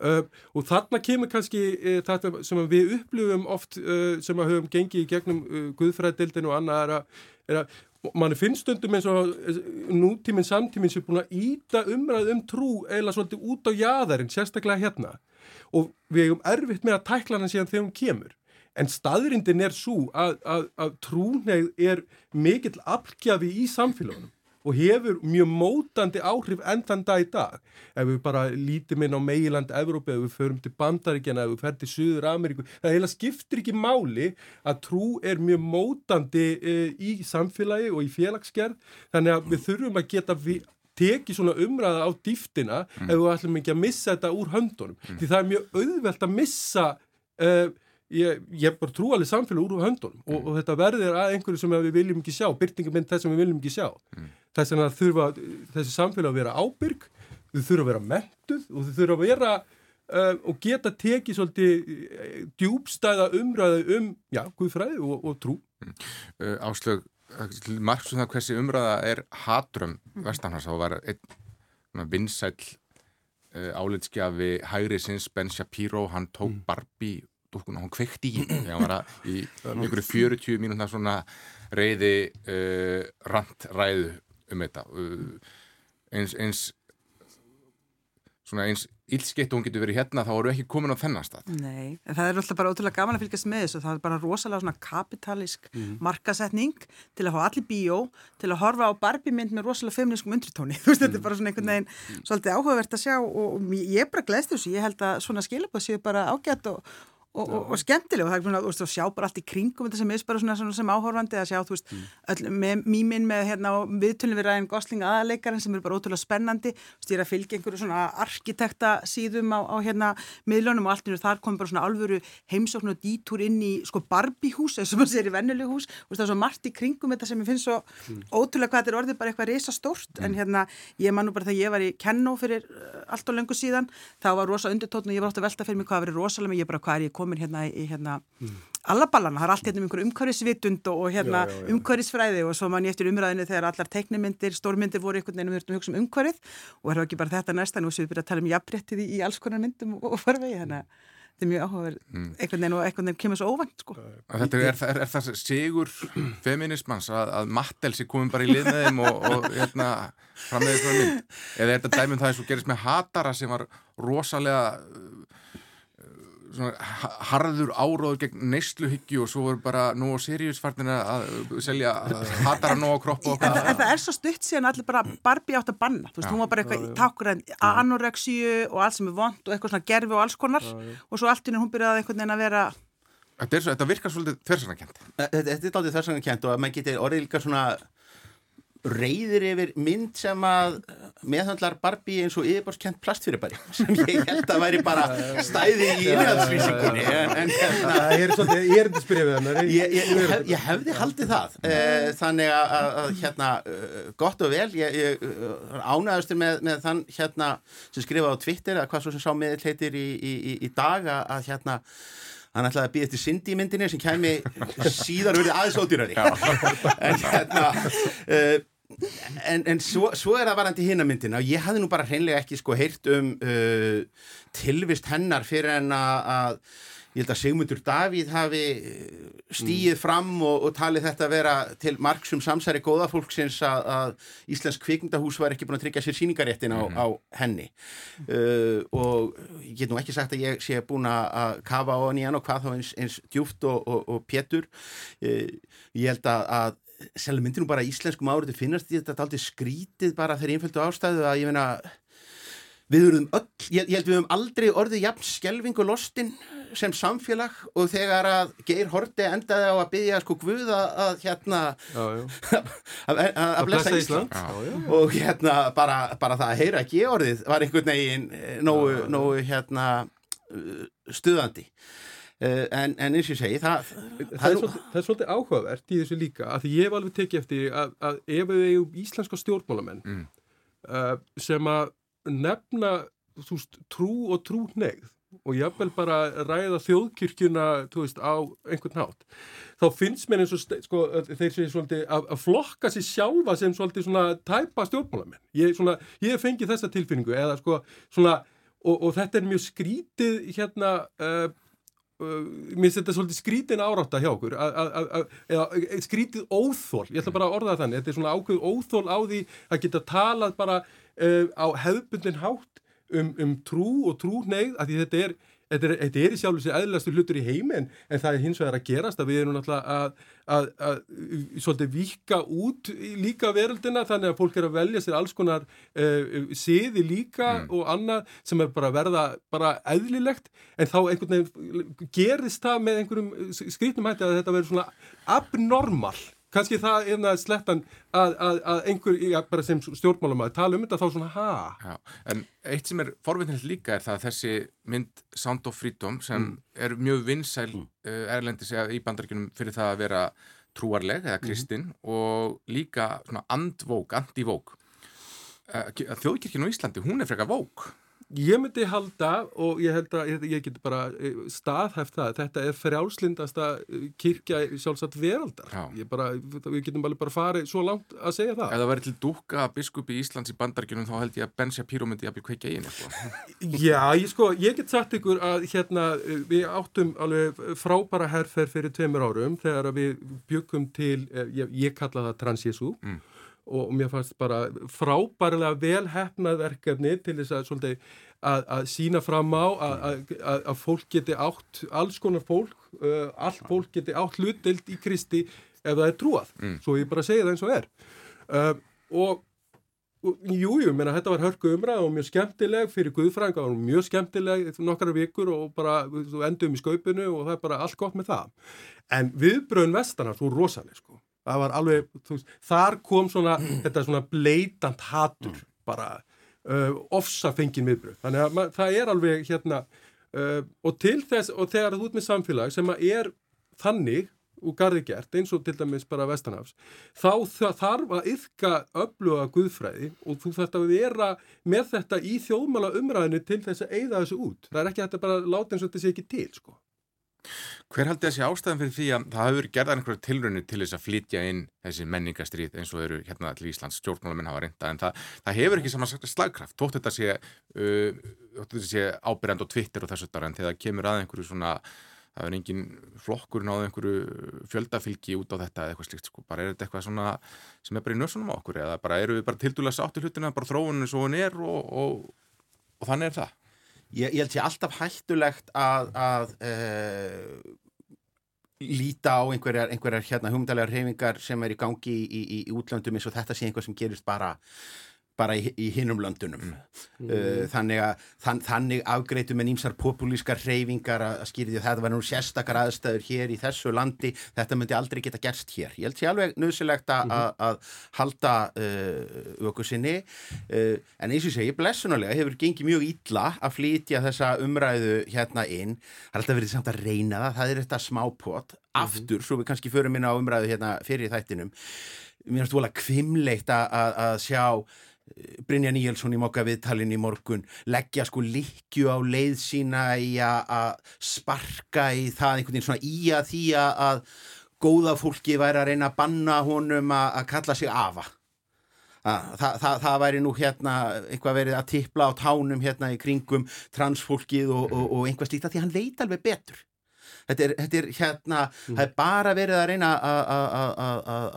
uh, og þarna kemur kannski uh, þetta sem við upplifum oft uh, sem að höfum gengið í gegnum uh, Guðfræðildinu og annað er að, er að mann finnst stundum eins og nútíminn samtíminn sem er búin að íta umræð um trú eða svolítið út á jæðarinn sérstaklega hérna. Og við hefum erfitt með að tækla hann síðan þegar hún kemur. En staðrindin er svo að, að, að trúnegð er mikill aflgjafi í samfélagunum og hefur mjög mótandi áhrif enn þann dag í dag. Ef við bara lítum inn á meiland Evrópi, ef við förum til Bandaríkjana, ef við ferum til Suður Ameríku, það heila skiptir ekki máli að trú er mjög mótandi e, í samfélagi og í félagsgerð, þannig að við þurfum að geta við tekið svona umræða á dýftina mm. ef við ætlum ekki að missa þetta úr höndunum. Mm. Því það er mjög auðvelt að missa uh, ég, ég bara trú alveg samfélag úr höndunum mm. og, og þetta verður að einhverju sem við viljum ekki sjá, byrtingamind þess sem við viljum ekki sjá mm. þess að þurfa þessi samfélag að vera ábyrg þau þurfa að vera mentuð og þau þurfa að vera uh, og geta tekið svolítið uh, djúbstæða umræðu um, já, Guðfræði og, og trú mm. uh, Áslög, margum það hversi umræða er hatrum mm. vestanhans þá var einn vinsæl uh, álitskjafi Hægri Sins Ben Shapiro, hann tók mm. Barbie dúkkuna, hún kvekti í þegar hann var að í einhverju 40 mínútna svona reyði uh, randræðu um þetta uh, eins, eins svona eins ílskeitt og hún getur verið hérna þá eru ekki komin á þennan stað Nei, en það er alltaf bara ótrúlega gaman að fylgjast með þessu það er bara rosalega svona kapitalísk mm. markasetning til að fá allir bíó til að horfa á barbimynd með rosalega feministkum undritóni, þú veist, mm. þetta er bara svona einhvern veginn mm. svolítið áhugavert að sjá og ég er bara gleðst þessu, ég held að svona skilabað séu bara ágætt og og, og, og skemmtileg og það er svona, að sjá bara allt í kringum þetta sem er bara svona, svona sem áhórfandi að sjá, þú veist, mm. öll, með mýminn með hérna viðtölum við ræðin Gosling aðaleikarin sem eru bara ótrúlega spennandi stýra að fylgja einhverju svona arkitekta síðum á, á hérna miðlunum og allt nú þar kom bara svona alvöru heimsókn og dítúr inn í sko Barbie-hús eins og maður sér í vennuleg hús og það er svo margt í kringum þetta sem ég finn svo mm. ótrúlega hvað þetta er orðið bara eitthvað risastórt mm. en hérna ég man nú bara þegar ég var í Kenno fyrir uh, allt og lengur síðan þá var rosa undirtótn og ég var átt að velta fyrir mig hvað að vera rosalega ég bara hvað er ég komin hérna í hérna mm. allaballana, það er allt hérna um einhverju umhverfisvitund og hérna umhverfisfræði og svo mann ég eftir umræðinu þegar allar teiknumindir, stórmyndir voru einhvern veginn um hugsa um umhverfið og það er ekki bara þetta næsta nú sem við byrjum að tala um jafnréttið í, í alls konar myndum og, og farvegi að þetta er mjög áhugaverð mm. einhvern veginn og einhvern veginn kemur svo óvænt sko. Þetta er, er, er það sigur feminismans að, að Mattelsi komum bara í liðnaðum og, og hérna frammeðið svona mynd eða er þetta dæmum það eins og gerist með Hatara sem var rosalega harður áróður gegn neysluhyggju og svo voru bara nú á Sirius-farnir að selja hatara nú á kropp og en, en það er svo stutt síðan allir bara Barbie átt að banna, þú veist, já, hún var bara eitthvað takkur en anorexíu og allt sem er vond og eitthvað svona gerfi og alls konar. Já, já. og svo allt í hún byrjaði einhvern veginn að vera Þetta, svo, þetta virkar svolítið þversanarkent Þetta er aldrei þversanarkent og að maður getur orðið líka svona reyðir yfir mynd sem að meðhandlar Barbie eins og yfirborskent plastfyrirbæri sem ég held að væri bara stæði í en hérna Ég er svolítið, ég er ekki spyrjað við hann Ég, ég, ég, hef, ég hefði haldið það eh, þannig að, hérna eh, gott og vel, ég ánaðustur með, með þann hérna sem skrifaði á Twitter að hvað svo sem sá meðl heitir í, í, í, í dag að hérna hann ætlaði að býða eftir Cindy myndinni sem kæmi síðan verið aðeins ódýrari. En hérna uh, en, en svo, svo er það varandi hinn að myndina. Og ég hafði nú bara hreinlega ekki sko heyrt um uh, tilvist hennar fyrir en að ég held að Sigmundur Davíð hafi stýið fram og, og talið þetta að vera til margsum samsæri góða fólksins að, að Íslensk kvikmyndahús var ekki búin að tryggja sér síningaréttin á, mm á henni. Uh, og ég get nú ekki sagt að ég sé búin að kafa á henni og hvað þá eins, eins djúft og, og, og pétur. Uh, ég held að, að selja myndir nú bara íslenskum árið finnast þetta aldrei skrítið bara þegar einföldu ástæðu að ég meina við verðum öll, ég, ég held við höfum aldrei orðið jafn skjelving og lostin sem samfélag og þegar að Geir Horti endaði á að byggja sko Guða að hérna að blessa Ísland. Já, já. og hérna bara, bara það að heyra Georðið var einhvern veginn eh, nógu, nógu hérna stuðandi. Uh, en, en eins og ég segi það, það, það, er svolítið, það er svolítið áhugavert í þessu líka að ég hef alveg tekið eftir að, að ef við eigum íslenska stjórnmálamenn mm. uh, sem að nefna veist, trú og trú negð og jáfnvel bara ræða þjóðkirkjuna veist, á einhvern nátt þá finnst mér eins og sko, þeir séu svolítið að, að flokka sér sjálfa sem svolítið svona tæpa stjórnmálamenn. Ég, svona, ég hef fengið þessa tilfinningu eða sko svona og, og þetta er mjög skrítið hérna uh, mér þetta svolítið skrítin árátta hjá okkur eða skrítið óþól ég ætla bara að orða þannig, þetta er svona ákveð óþól á því að geta talað bara uh, á hefðbundin hátt um, um trú og trúneigð að því þetta er Þetta er, þetta er í sjálf þessi aðlæstu hlutur í heiminn en það er hins vegar að gerast að við erum náttúrulega að, að, að, að svolítið vika út líka veröldina þannig að fólk er að velja sér alls konar uh, siði líka mm. og annað sem er bara verða bara eðlilegt en þá einhvern veginn gerist það með einhverjum skrítnum hætti að þetta verður svona abnormal kannski það er það slettan að, að, að einhver, já, bara sem stjórnmálum að tala um þetta þá svona ha já, En eitt sem er forvittnilegt líka er það að þessi mynd Sound of Freedom sem mm. er mjög vinsæl mm. uh, erlendis í bandaríkunum fyrir það að vera trúarleg eða kristinn mm. og líka svona andvók, andivók uh, Þjóðkirkinu í Íslandi, hún er frekar vók Ég myndi halda og ég held að ég, ég get bara eh, staðhæft það þetta er frjálslindasta eh, kirkja sjálfsagt veraldar. Bara, við getum bara farið svo langt að segja það. Ef það væri til dúka biskup í Íslands í bandargjörnum þá held ég að Ben Shapiro myndi að byrja kveikja einu sko. Já, ég, sko, ég get sagt ykkur að hérna, við áttum alveg frábæra herrferð fyrir tveimur árum þegar við byggum til, eh, ég, ég kalla það Transjesu mm og mér fannst bara frábærlega velhæfnað verkefni til þess að, svolítið, að, að sína fram á að, að fólk geti átt, alls konar fólk, uh, allt fólk geti átt hlutild í Kristi ef það er trúað. Mm. Svo ég bara segja það eins og er. Uh, og Jújú, menna þetta var hörku umræð og mjög skemmtileg fyrir Guðfrænga og mjög skemmtileg nokkara vikur og bara endum í skaupinu og það er bara allt gott með það. En viðbröðun vestana svo rosalega sko það var alveg, veist, þar kom svona þetta svona bleitant hatur mm. bara uh, ofsa fengin viðbröð, þannig að mað, það er alveg hérna uh, og til þess, og þegar þú ert með samfélag sem að er þannig og garði gert, eins og til dæmis bara Vestanafs, þá þarf að yfka öfluga guðfræði og þú þarf að vera með þetta í þjóðmála umræðinu til þess að eigða þessu út. Það er ekki að þetta bara láta eins og þetta sé ekki til, sko. Hver haldi þessi ástæðan fyrir því að það hefur gerðað einhverju tilrönu til þess að flytja inn þessi menningastrýð eins og eru hérna til Íslands stjórnmáluminn hafa reynda en það, það hefur ekki saman slagkraft tótt þetta sé, uh, sé ábyrjand og tvittir og þessu þar en þegar kemur að einhverju svona það er engin flokkur náðu einhverju fjöldafylgi út á þetta eða eitthvað slíkt sko, bara er þetta eitthvað svona sem er bara í nörsunum á okkur eða bara eru við bara til dúlega sáttu hlutina bara þróuninu svo hún er og, og, og þannig er það Ég, ég held sér alltaf hættulegt að, að e, líta á einhverjar, einhverjar hérna, humdalega reyfingar sem er í gangi í, í, í útlöndum eins og þetta sé einhver sem gerist bara bara í, í hinnum löndunum mm. uh, þannig að þann, þannig afgreitu með nýmsar populískar reyfingar að skýrði að þetta var nú sérstakar aðstæður hér í þessu landi, þetta myndi aldrei geta gerst hér. Ég held sér alveg nöðsilegt að, mm. að halda uh, okkur sinni uh, en eins og segi, blessunulega hefur gengið mjög illa að flytja þessa umræðu hérna inn, það er alltaf verið samt að reyna það, það er þetta smápott mhm. aftur, mm. svo við kannski förum inn á umræðu hérna fyrir þættinum mér finnst þú alveg kvimleitt að sjá Brynja Níelsson í mokka viðtalin í morgun leggja sko likju á leið sína í að sparka í það einhvern veginn svona í að því að góða fólki væri að reyna að banna honum að kalla sig afa. Það, það, það væri nú hérna eitthvað verið að tippla á tánum hérna í kringum transfólkið og, og, og einhvað slíkt að því hann veit alveg betur þetta er, þetta er hérna, mm. það er bara verið að reyna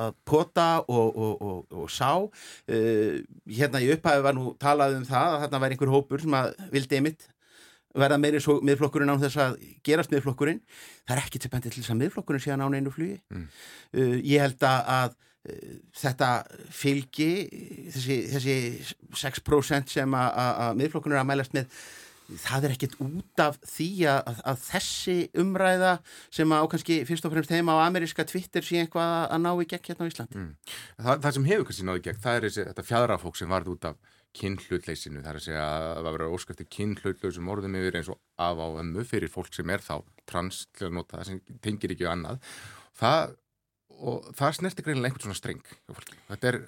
að pota og, og, og, og sá uh, hérna í upphæfi var nú talað um það að þarna væri einhver hópur sem að vildi einmitt verða meiri svo miðflokkurinn án þess að gerast miðflokkurinn, það er ekki til bændi til þess að miðflokkurinn sé að ná neinu flugi mm. uh, ég held að uh, þetta fylgi þessi, þessi 6% sem að miðflokkurinn er að mælast með það er ekkit út af því að, að þessi umræða sem á kannski fyrst og fremst heima á ameríska Twitter sé eitthvað að ná í gegn hérna á Íslandi? Mm. það, það sem hefur kannski náðu í gegn það er þessi, þetta fjadrafólk sem varð út af kynhlutleysinu, það er að segja að það verður óskæfti kynhlutleysum orðum yfir eins og af á ömmu fyrir fólk sem er þá trans til að nota það sem tengir ekki annað. Það, og það snertir greinlega einhvern svona streng þetta er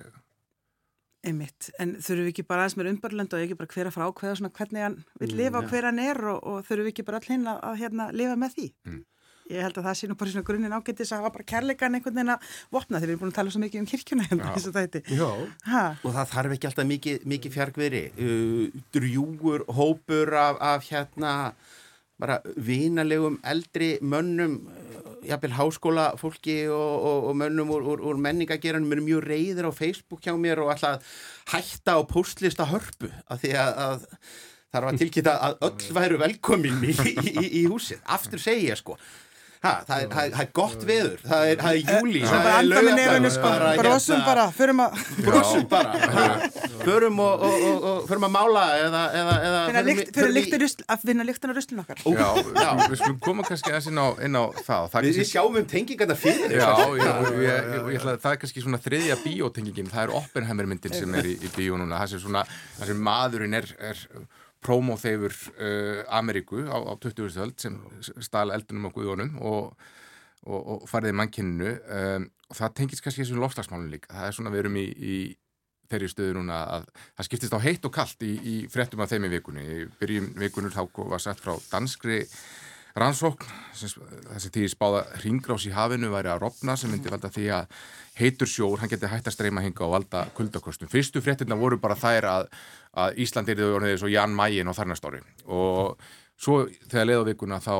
Einmitt, en þurfum við ekki bara aðeins með umbarlend og ekki bara hver að frá ákveða svona hvernig hann vil mm, lifa og hver hann er og, og þurfum við ekki bara allir að, að hérna, lifa með því. Mm. Ég held að það sé nú bara svona grunninn ágættis að hafa bara kærleikan einhvern veginn að vopna þegar við erum búin að tala svo mikið um kirkjuna hérna þessu þætti. Já, og það þarf ekki alltaf mikið, mikið fjarkveri. Uh, drjúgur, hópur af, af hérna bara vinalegum eldri mönnum jafnvel háskóla fólki og, og, og mönnum úr, úr, úr menningageranum er mjög reyðir á Facebook hjá mér og alltaf hætta á postlista hörpu af því að, að þarf að tilkynna að öll væru velkomin í, í, í húsið, aftur segja sko Ha, það, er, það er gott veður, það er, það er júli, það er lögadagur bara, brosum bara, förum að brosum bara, förum og, og, og, og förum að mála eða, eða, eða fyrir lykt rusl, að vinna lyktan á ruslun okkar. Já, já, við skulum koma kannski aðeins inn inn á það, það Við sjáum um tengingarna fyrir Já, já, ég, ég ætla að það er kannski svona þriðja bíótengingin, það er Oppenheimer myndin sem er í, í bíó núna, það sem svona, það sem maðurinn er, prómóþeifur uh, Ameríku á, á 20. öld sem stala eldunum á Guðjónum og, og, og fariði mannkinninu um, og það tengis kannski þessum lofslagsmálun líka það er svona við erum í, í þeirri stöðu núna að það skiptist á heitt og kallt í, í frettum af þeim í vikunni í byrjum vikunur þá var sett frá danskri rannsókn þessi tíði spáða ringgrás í hafinu væri að rofna sem myndi valda því að heitur sjór, hann geti hægt að streyma hinga og valda kuldakostum. Fyrstu fréttina voru bara þær að, að Ísland er því orðið svo Jan Mayen og þarnastóri og svo þegar leiðavíkuna þá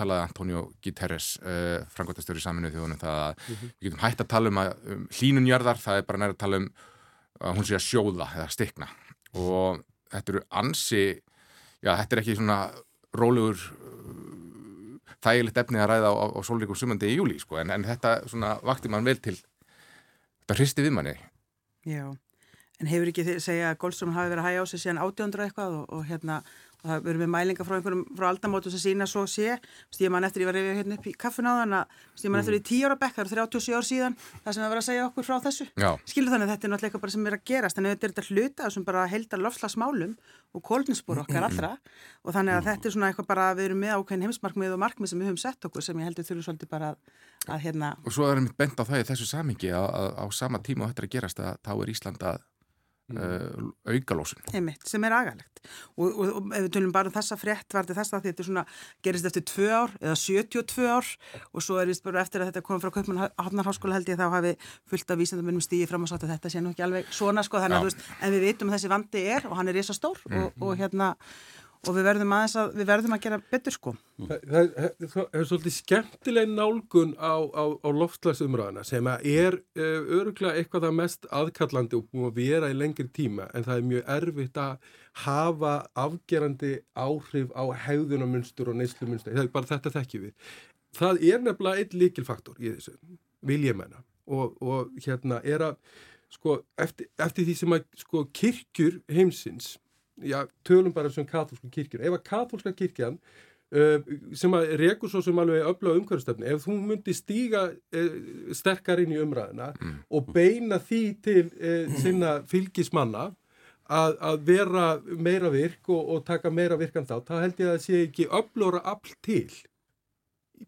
talaði Antonio Guterres uh, frangotastjóri saminuð þjóðunum það að mm -hmm. við getum hægt að tala um, að, um hlínunjarðar, það er bara næra að tala um að hún sé að sjóða eða stikna og þetta eru ansi já, þetta er ekki svona rólegur þægilegt efni að ræða á, á, á sólríkum sumandi í júli sko, en, en þetta svona vakti mann vel til þetta hristi við manni. Já, en hefur ekki þið segja að Goldström hafi verið að hægja á sig síðan átjóndra eitthvað og, og hérna það verður með mælinga frá einhverjum frá aldamótu sem sína svo sé, ég man eftir ég var reyfið hérna upp í kaffun á þann að ég man eftir í tíu ára bekk, það eru 37 ár síðan það sem það verður að segja okkur frá þessu. Skilur þannig að þetta er náttúrulega eitthvað sem er að gerast en þetta er þetta hluta sem bara heldar lofslagsmálum og kólninsbúr okkar allra. Og þannig að þetta er svona eitthvað bara við erum með ákveðin heimsmarkmið og markmið sem við höfum sett okkur sem ég heldur þurfu svolítið bara að hérna Og svo er það bent á það í þessu samingi að, að á sama tíma þetta er að gerast að þá er Ísland að uh, aukalósun Einmitt, sem er agalegt. Og, og, og ef við tölum bara um þessa frétt var þetta þetta svona, gerist eftir 2 ár eða 72 ár og svo er vist bara eftir að þetta kom frá Kaupmann Hafnarháskóla held ég þá hafi fullt af vísendamennum stíði fram og sagt að þetta sé nú ekki alveg svona sko þannig að þú veist en við veitum að þessi vandi er og hann er resa stór mm. og, og hérna og við verðum, að, við verðum að gera betur sko. Það, það, það, það er svolítið skemmtileg nálgun á, á, á loftslagsumræðina sem er uh, öruglega eitthvað það mest aðkallandi og búin að vera í lengri tíma en það er mjög erfitt að hafa afgerandi áhrif á hegðunamunstur og neyslumunster, það er bara þetta þekkjum við. Það er nefnilega einn líkilfaktor í þessu, vil ég menna og, og hérna er að sko eftir, eftir því sem að sko kirkjur heimsins já, tölum bara sem katholska kirkjur ef að katholska kirkjan uh, sem að rekur svo sem alveg öfla umhverfstöfni, ef þú myndi stíga uh, sterkar inn í umræðina mm. og beina því til uh, sinna fylgismanna að, að vera meira virk og, og taka meira virkan þá, þá held ég að það sé ekki öflóra afl til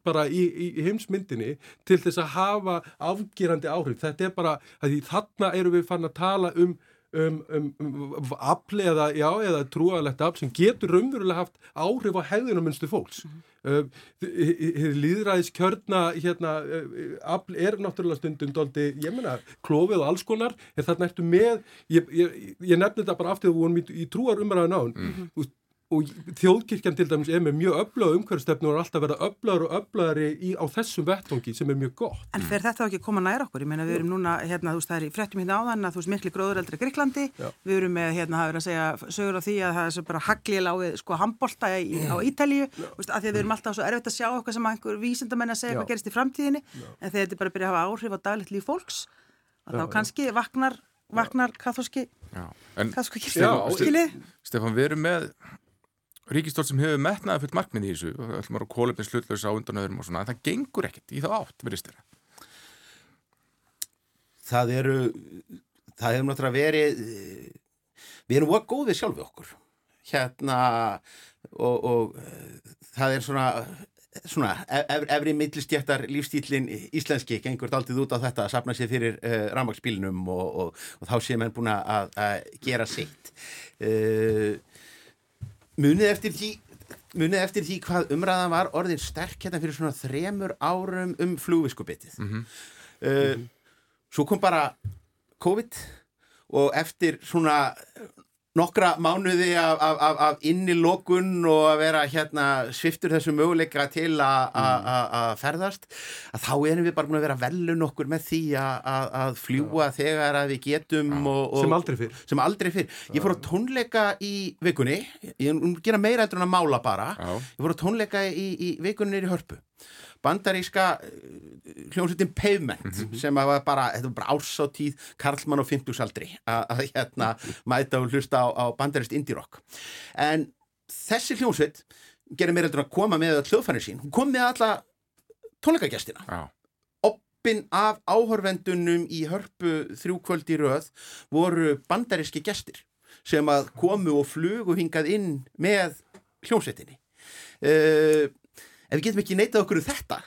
bara í, í heimsmyndinni til þess að hafa afgerandi áhrif. Þetta er bara, því þarna eru við fann að tala um um, um, um afli eða, já, eða trúaðlegt afl sem getur raunverulega haft áhrif á hefðunamunstu fólks. Mm -hmm. uh, Líðræðis kjörna hérna, uh, afl er náttúrulega stundum doldi, ég menna, klófið og alls konar, en þarna ertu með, ég, ég, ég nefnir þetta bara aftur þegar við vorum í, í trúar umræðan án, mm -hmm og þjóðkirkjan til dæmis er með mjög öflöðu umhverfstefnu og er alltaf verið öflöður og öflöðari á þessum vettvangi sem er mjög gott. En fer þetta ekki að koma nær okkur? Ég meina við erum núna, hérna þú veist það er í frettum hérna áðan að þú veist miklu gróðureldri Gríklandi, Já. við erum með hérna það er að segja sögur á því að það er bara haglið lágið sko handbólta á Ítalíu. Veist, að því að við erum alltaf svo erfitt að sjá okkar sem einhver vísindamenn að segja hvað gerist í framtíðinni. En þegar þetta bara byrja að hafa áhrif á daglegt líf fólks þá kannski vaknar, vaknar kathoski, kathoski Stefán, við erum með ríkistól sem hefur metnaði fullt markmið í þessu og ætlum að kólefni slutlösa á undanöðurum og svona en það gengur ekkert í það átt, verðist þér? Það eru það hefur náttúrulega verið við erum óg góðið sjálfið okkur. Hérna og, og það er svona svona, ef, efri millistjættar lífstílin íslenski gengur aldrei út á þetta að sapna sér fyrir uh, rammagsbílinum og, og, og þá sé mann búin að gera sitt. Uh, munið eftir því munið eftir því hvað umræðan var orðin sterk hérna fyrir svona þremur árum um flugviskubitið mm -hmm. uh, mm -hmm. svo kom bara COVID og eftir svona nokkra mánuði af, af, af, af innilokun og að vera hérna sviftur þessu möguleika til að ferðast að þá erum við bara búin að vera velun okkur með því að fljúa Já. þegar að við getum og, og, sem aldrei fyrr. sem aldrei fyrr. Ég fór á tónleika í vikunni, ég gera meira eftir að mála bara, ég fór á tónleika í, í vikunni í hörpu bandaríska eh, hljómsveitin Pavement mm -hmm. sem var bara, þetta var bara ársáttíð Karlmann og Fymtusaldri að hérna mæta og hlusta á, á bandaríst indie-rock en þessi hljómsveit gerir mér heldur að koma með hljóðfannir sín, hún kom með alla tónleikagestina ah. oppin af áhörvendunum í hörpu þrjúkvöldi röð voru bandaríski gestir sem að komu og flugu hingað inn með hljómsveitinni eða uh, ef við getum ekki neitað okkur um þetta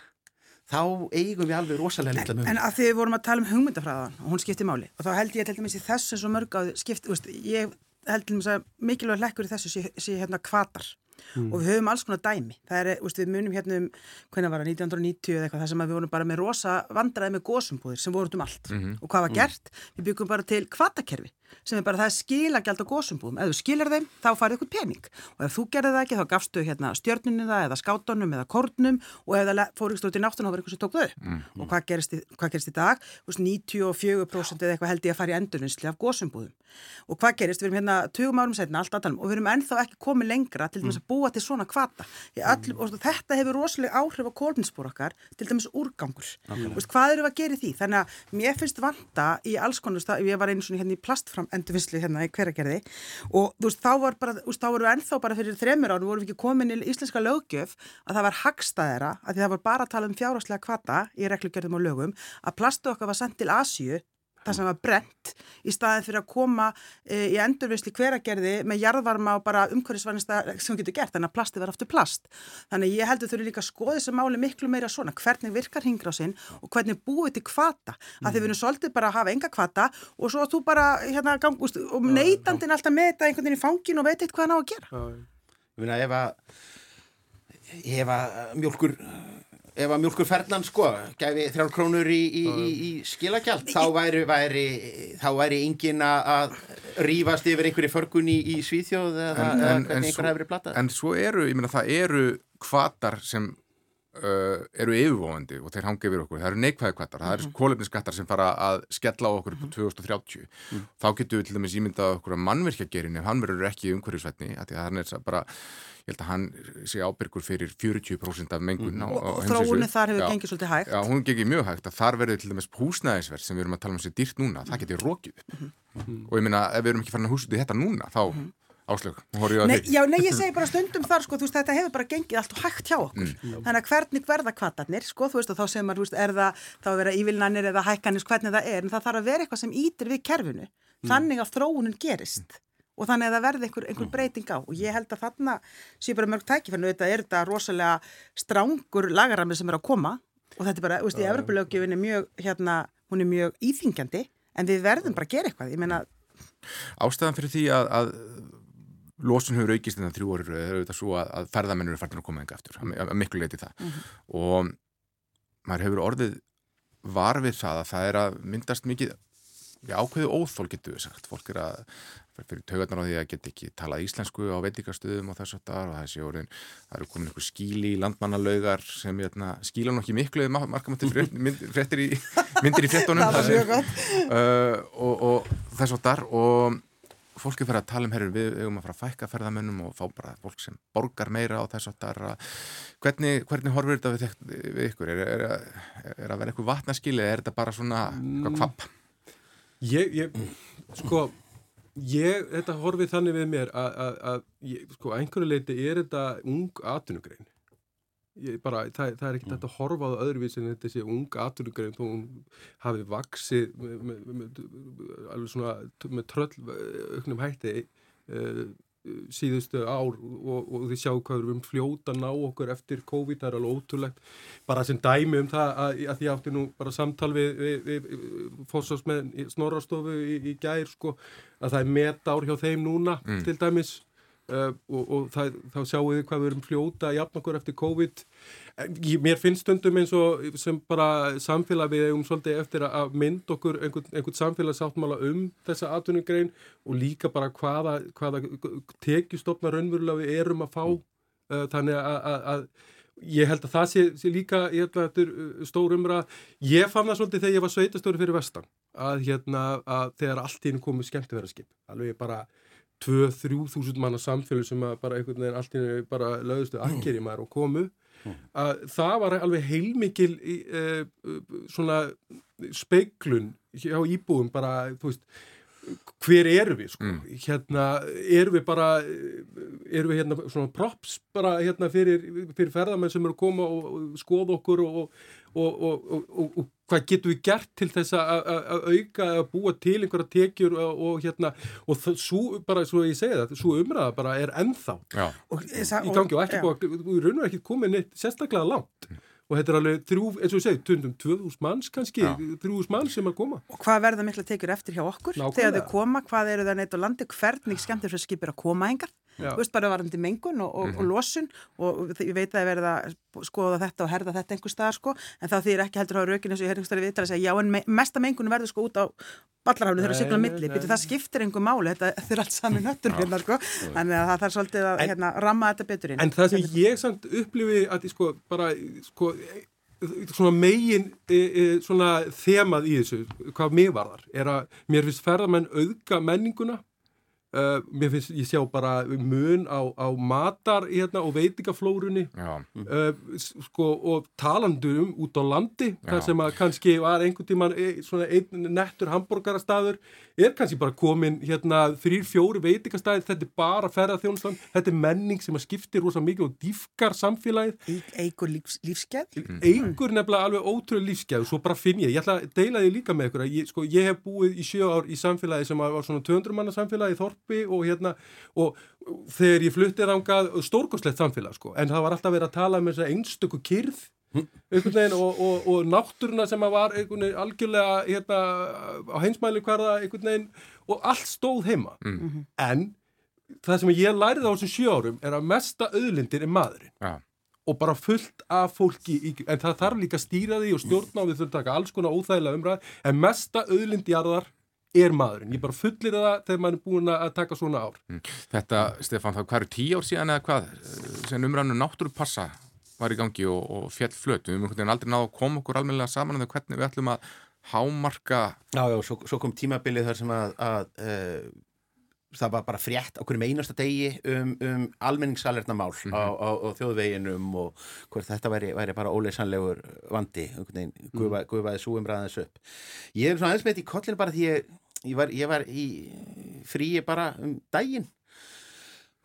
þá eigum við alveg rosalega litla mjög En að því við vorum að tala um hugmyndafræðan og hún skiptir máli og þá held ég til dæmis í þessu svo mörg að skipti, ég held til dæmis að mikilvæg lekkur í þessu sé, sé hérna kvatar mm. og við höfum alls konar dæmi það er, veist, við munum hérna um hvernig var það 1990 eða eitthvað það sem við vorum bara með rosa vandraði með gósumbúðir sem voruð um allt mm -hmm. og hvað var gert? Mm. Við byggum bara til kvatakerfi sem er bara það skilagjald á gósumbúðum ef þú skilir þeim þá farið ykkur pening og ef þú gerði það ekki þá gafstu hérna, stjörnunni það eða skátunum eða kórnum og ef það fór ykkur stótt í náttun þá var ykkur sem tók þau mm. og hvað gerist í, hvað gerist í dag? 94% eða eitthvað held ég að fara í endurvinnsli af gósumbúðum og hvað gerist? Við erum hérna 20 árum setna alltaf að tala um og við erum ennþá ekki komið lengra til dæmis að búa til svona kvata all, og þetta hefur rosalega áhrif á kólminspór okkar til dæmis úrgangur. Vist, hvað eru að gera því? Þannig að mér finnst vanta í alls konust ég var einu svona hérna í plastfram endurvinnslu hérna í hveragerði og þú veist þá var bara þú veist þá voru við ennþá bara fyrir þremur árum vorum við ekki komin í íslenska lögjöf að það var hagstaðera að því það var bara að tala um fjárháslega kvata í reglugjörðum og lögum að plastu okkar var sendt til Asju það sem var brent í staðið fyrir að koma e, í endurvisli hveragerði með jarðvarma og bara umhverfisvarnista sem getur gert, þannig að plasti verður aftur plast. Þannig ég heldur þurfi líka að skoða þessu máli miklu meira svona, hvernig virkar hingrásinn og hvernig búið til kvata. Mm. Að þið verður svolítið bara að hafa enga kvata og svo að þú bara, hérna, gang, úst, og neytandin alltaf með þetta einhvern veginn í fangin og veit eitthvað hann á að gera. Ég finna ef að, ef að mjölkur ef að mjölkur fernan sko gæfi þrjálf krónur í, í, í, í skilagjald þá væri, væri þá væri engin að rýfast yfir einhverju förgun í Svíþjóð eða hvernig einhver hefur verið platað En svo eru, ég meina það eru kvatar sem uh, eru yfirvofandi og þeir hangi yfir okkur, það eru neikvæði kvatar það eru mm. kólefniskattar sem fara að skella á okkur upp á 2030, mm. þá getur við til dæmis ímyndað okkur að mannverkjagerin ef hann verður ekki umhverjusvætni, því að hann er bara ég held að hann sé ábyrgur fyrir 40% af mengun mm. á, á og þróunni þar hefur já, gengið svolítið hægt. Já, hún gengið mjög hægt að þar verður til dæmis húsnæðisverð sem við erum að tala um sér dýrt núna það getur rókið upp. Mm -hmm. og ég minna, ef við erum ekki farin að húsa þetta núna þá mm -hmm. áslög, hún horfið á því Já, nei, ég segi bara stundum þar, sko, þú veist, þetta hefur bara gengið allt og hægt hjá okkur. Mm. þannig að hvernig verða kvatarnir, sko, þú veist, og þá segir maður, þú veist, er það þá að vera ívilnanir eða hækkanir, hvernig það er en það þarf að vera eitthvað sem ítir við kerfinu mm. þannig að þróunin gerist. Og þannig að það verði einhver, einhver mm. breyting á. Og ég held að þarna sé bara mörg tækifærnu þetta er þetta rosalega strángur lagarami sem er að koma. Og þetta er bara, að ég Ástæðan fyrir því að, að losun hefur aukist innan þrjú orður er auðvitað svo að, að ferðamennur er færðin að koma enga aftur, að, að miklu leiti það. Mm -hmm. og maður hefur orðið varfið það að það er að myndast mikið ákveðu óþól getur við sagt, fólk er að fyrir taugarnar á því að geta ekki talað íslensku á veitingarstöðum og þess að það og þessi orðin, það eru komin einhver skíli í landmannalaugar sem jötna, hérna, skíla nokkið miklu eða markamöndi frettir í myndir í frettunum uh, og, og þess að það og fólki fyrir að tala um herru við um að fara að fækka ferðamennum og fá bara fólk sem borgar meira á þess að er hvernig, hvernig horfur þetta við, við ykkur er, er, er, að vera eitthvað vatnaskili eða er þetta bara svona mm. hvað kvapp? Ég, ég, sko Ég, þetta horfið þannig við mér að, að, að ég, sko, einhverju leiti er þetta ung atunugrein. Bara, það, það er ekkert mm. að horfa á það öðruvís en þetta sé ung atunugrein þó hún hafi vaksið með, með, með, svona, með tröll auknum hætti uh, síðustu ár og, og þið sjáu hvað við erum fljóta ná okkur eftir COVID, það er alveg ótrúlegt bara sem dæmi um það að, að ég átti nú bara samtal við, við, við fórsás með snorrastofu í, í gær sko, að það er metár hjá þeim núna mm. til dæmis uh, og, og það, þá sjáu þið hvað við erum fljóta að jafna okkur eftir COVID. Mér finnst stundum eins og sem bara samfélag við um svolítið eftir að mynd okkur einhvern, einhvern samfélagsáttmála um þessa atvinnugrein og líka bara hvaða, hvaða tekjustofna raunverulega við erum að fá. Uh, þannig að, að, að ég held að það sé, sé líka ég held að þetta er uh, stór umra ég fann það svolítið þegar ég var sveitastóri fyrir vestan að hérna að þegar allt í hennu komið skemmtifæraskip alveg bara 2-3 þúsund manna samfélag sem bara einhvern veginn allt í hennu bara löðustu akkeri maður og komu. Að það var alveg heilmikil uh, svona speiklun hjá íbúðum bara, þú veist hver eru við sko, mm. hérna eru við bara, eru við hérna svona props bara hérna fyrir, fyrir ferðarmenn sem eru að koma og, og skoða okkur og, og, og hvað getur við gert til þess að auka, að búa til einhverja tekjur og hérna, og það, svo bara, svo ég segi það, svo umræða bara er ennþá í gangi og ekki búið, við raun og ekki komið neitt sérstaklega langt. Og þetta er alveg þrjú, eins og ég segi, 2000 manns kannski, 3000 manns sem að koma. Og hvað verða mikla tekjur eftir hjá okkur Nákvæmlega. þegar þau koma, hvað eru það neitt á landi? Hvernig skemmtir þess að skipir að koma engar þú veist bara varandi mengun og, og, mm -hmm. og losun og ég veit að það verða skoða þetta og herða þetta einhver staðar sko en þá þýr ekki heldur á raukinu eins og ég hef einhver staðar við að segja já en me mesta mengun verður sko út á ballarháfnu þegar það sykla milli, Býtu, það skiptir einhver máli, þetta er allt saman nöttur hérna sko, að það þarf svolítið að en, hérna, ramma þetta betur inn. En það sem ég samt upplifi að sko bara sko svona megin e, e, svona þemað í þessu, hvað mig varðar er að mér finnst ferðamenn auðga menninguna Uh, mér finnst, ég sjá bara mun á, á matar hérna, og veitingaflórunni. Uh, sko, og talandum út á landi Já. þar sem að kannski var einhvern tíman e, svona einn nettur hambúrgarastæður er kannski bara komin hérna þrýr, fjóri veitingastæðir, þetta er bara ferðarþjónustan, þetta er menning sem að skiptir rosa mikið og dýfkar samfélagið. Eigur lífs, lífskeið. Eigur nefnilega alveg ótrúlega lífskeið og svo bara finn ég, ég ætla að deila því líka með ykkur ég, sko, ég hef búið í sjö ár í samfélagi sem var svona 200 manna samfélagi í Þorpi og hérna og þegar ég fluttið ángað stórgóðslegt samfélag sko, en það var alltaf verið að tala um þess að einstöku kyrð Veginn, og, og, og náttúruna sem var veginn, algjörlega hérna, á heimsmæli hverða veginn, og allt stóð heima mm. -hmm. en það sem ég lærið á þessum sjö árum er að mesta auðlindir er maðurinn ja. og bara fullt af fólki í, en það þarf líka að stýra því og stjórna og við þurfum að taka alls konar óþægilega umræð en mesta auðlindjarðar er maðurinn. Ég bara fullir það þegar maður er búin að taka svona ár. Mm. Þetta, Stefan, það hvað eru tíu ár síðan eða hvað sem umræðinu náttúrupassa var í gangi og, og fjall flötu. Við höfum aldrei náðu að koma okkur almennilega saman um hvernig við ætlum að hámarka... Já, já, svo, svo kom tímabilið þar sem að, að uh, það var bara frétt á hverjum einasta degi um, um almenningssalerna mál mm -hmm. á, á, á þjóðveginum og hvort þetta væri, væri bara óleysanlegur vandi, gufaði gufa svo umræðans upp. Ég er svona aðeins með þetta í kollinu bara því ég, ég, var, ég var í fríi bara um daginn.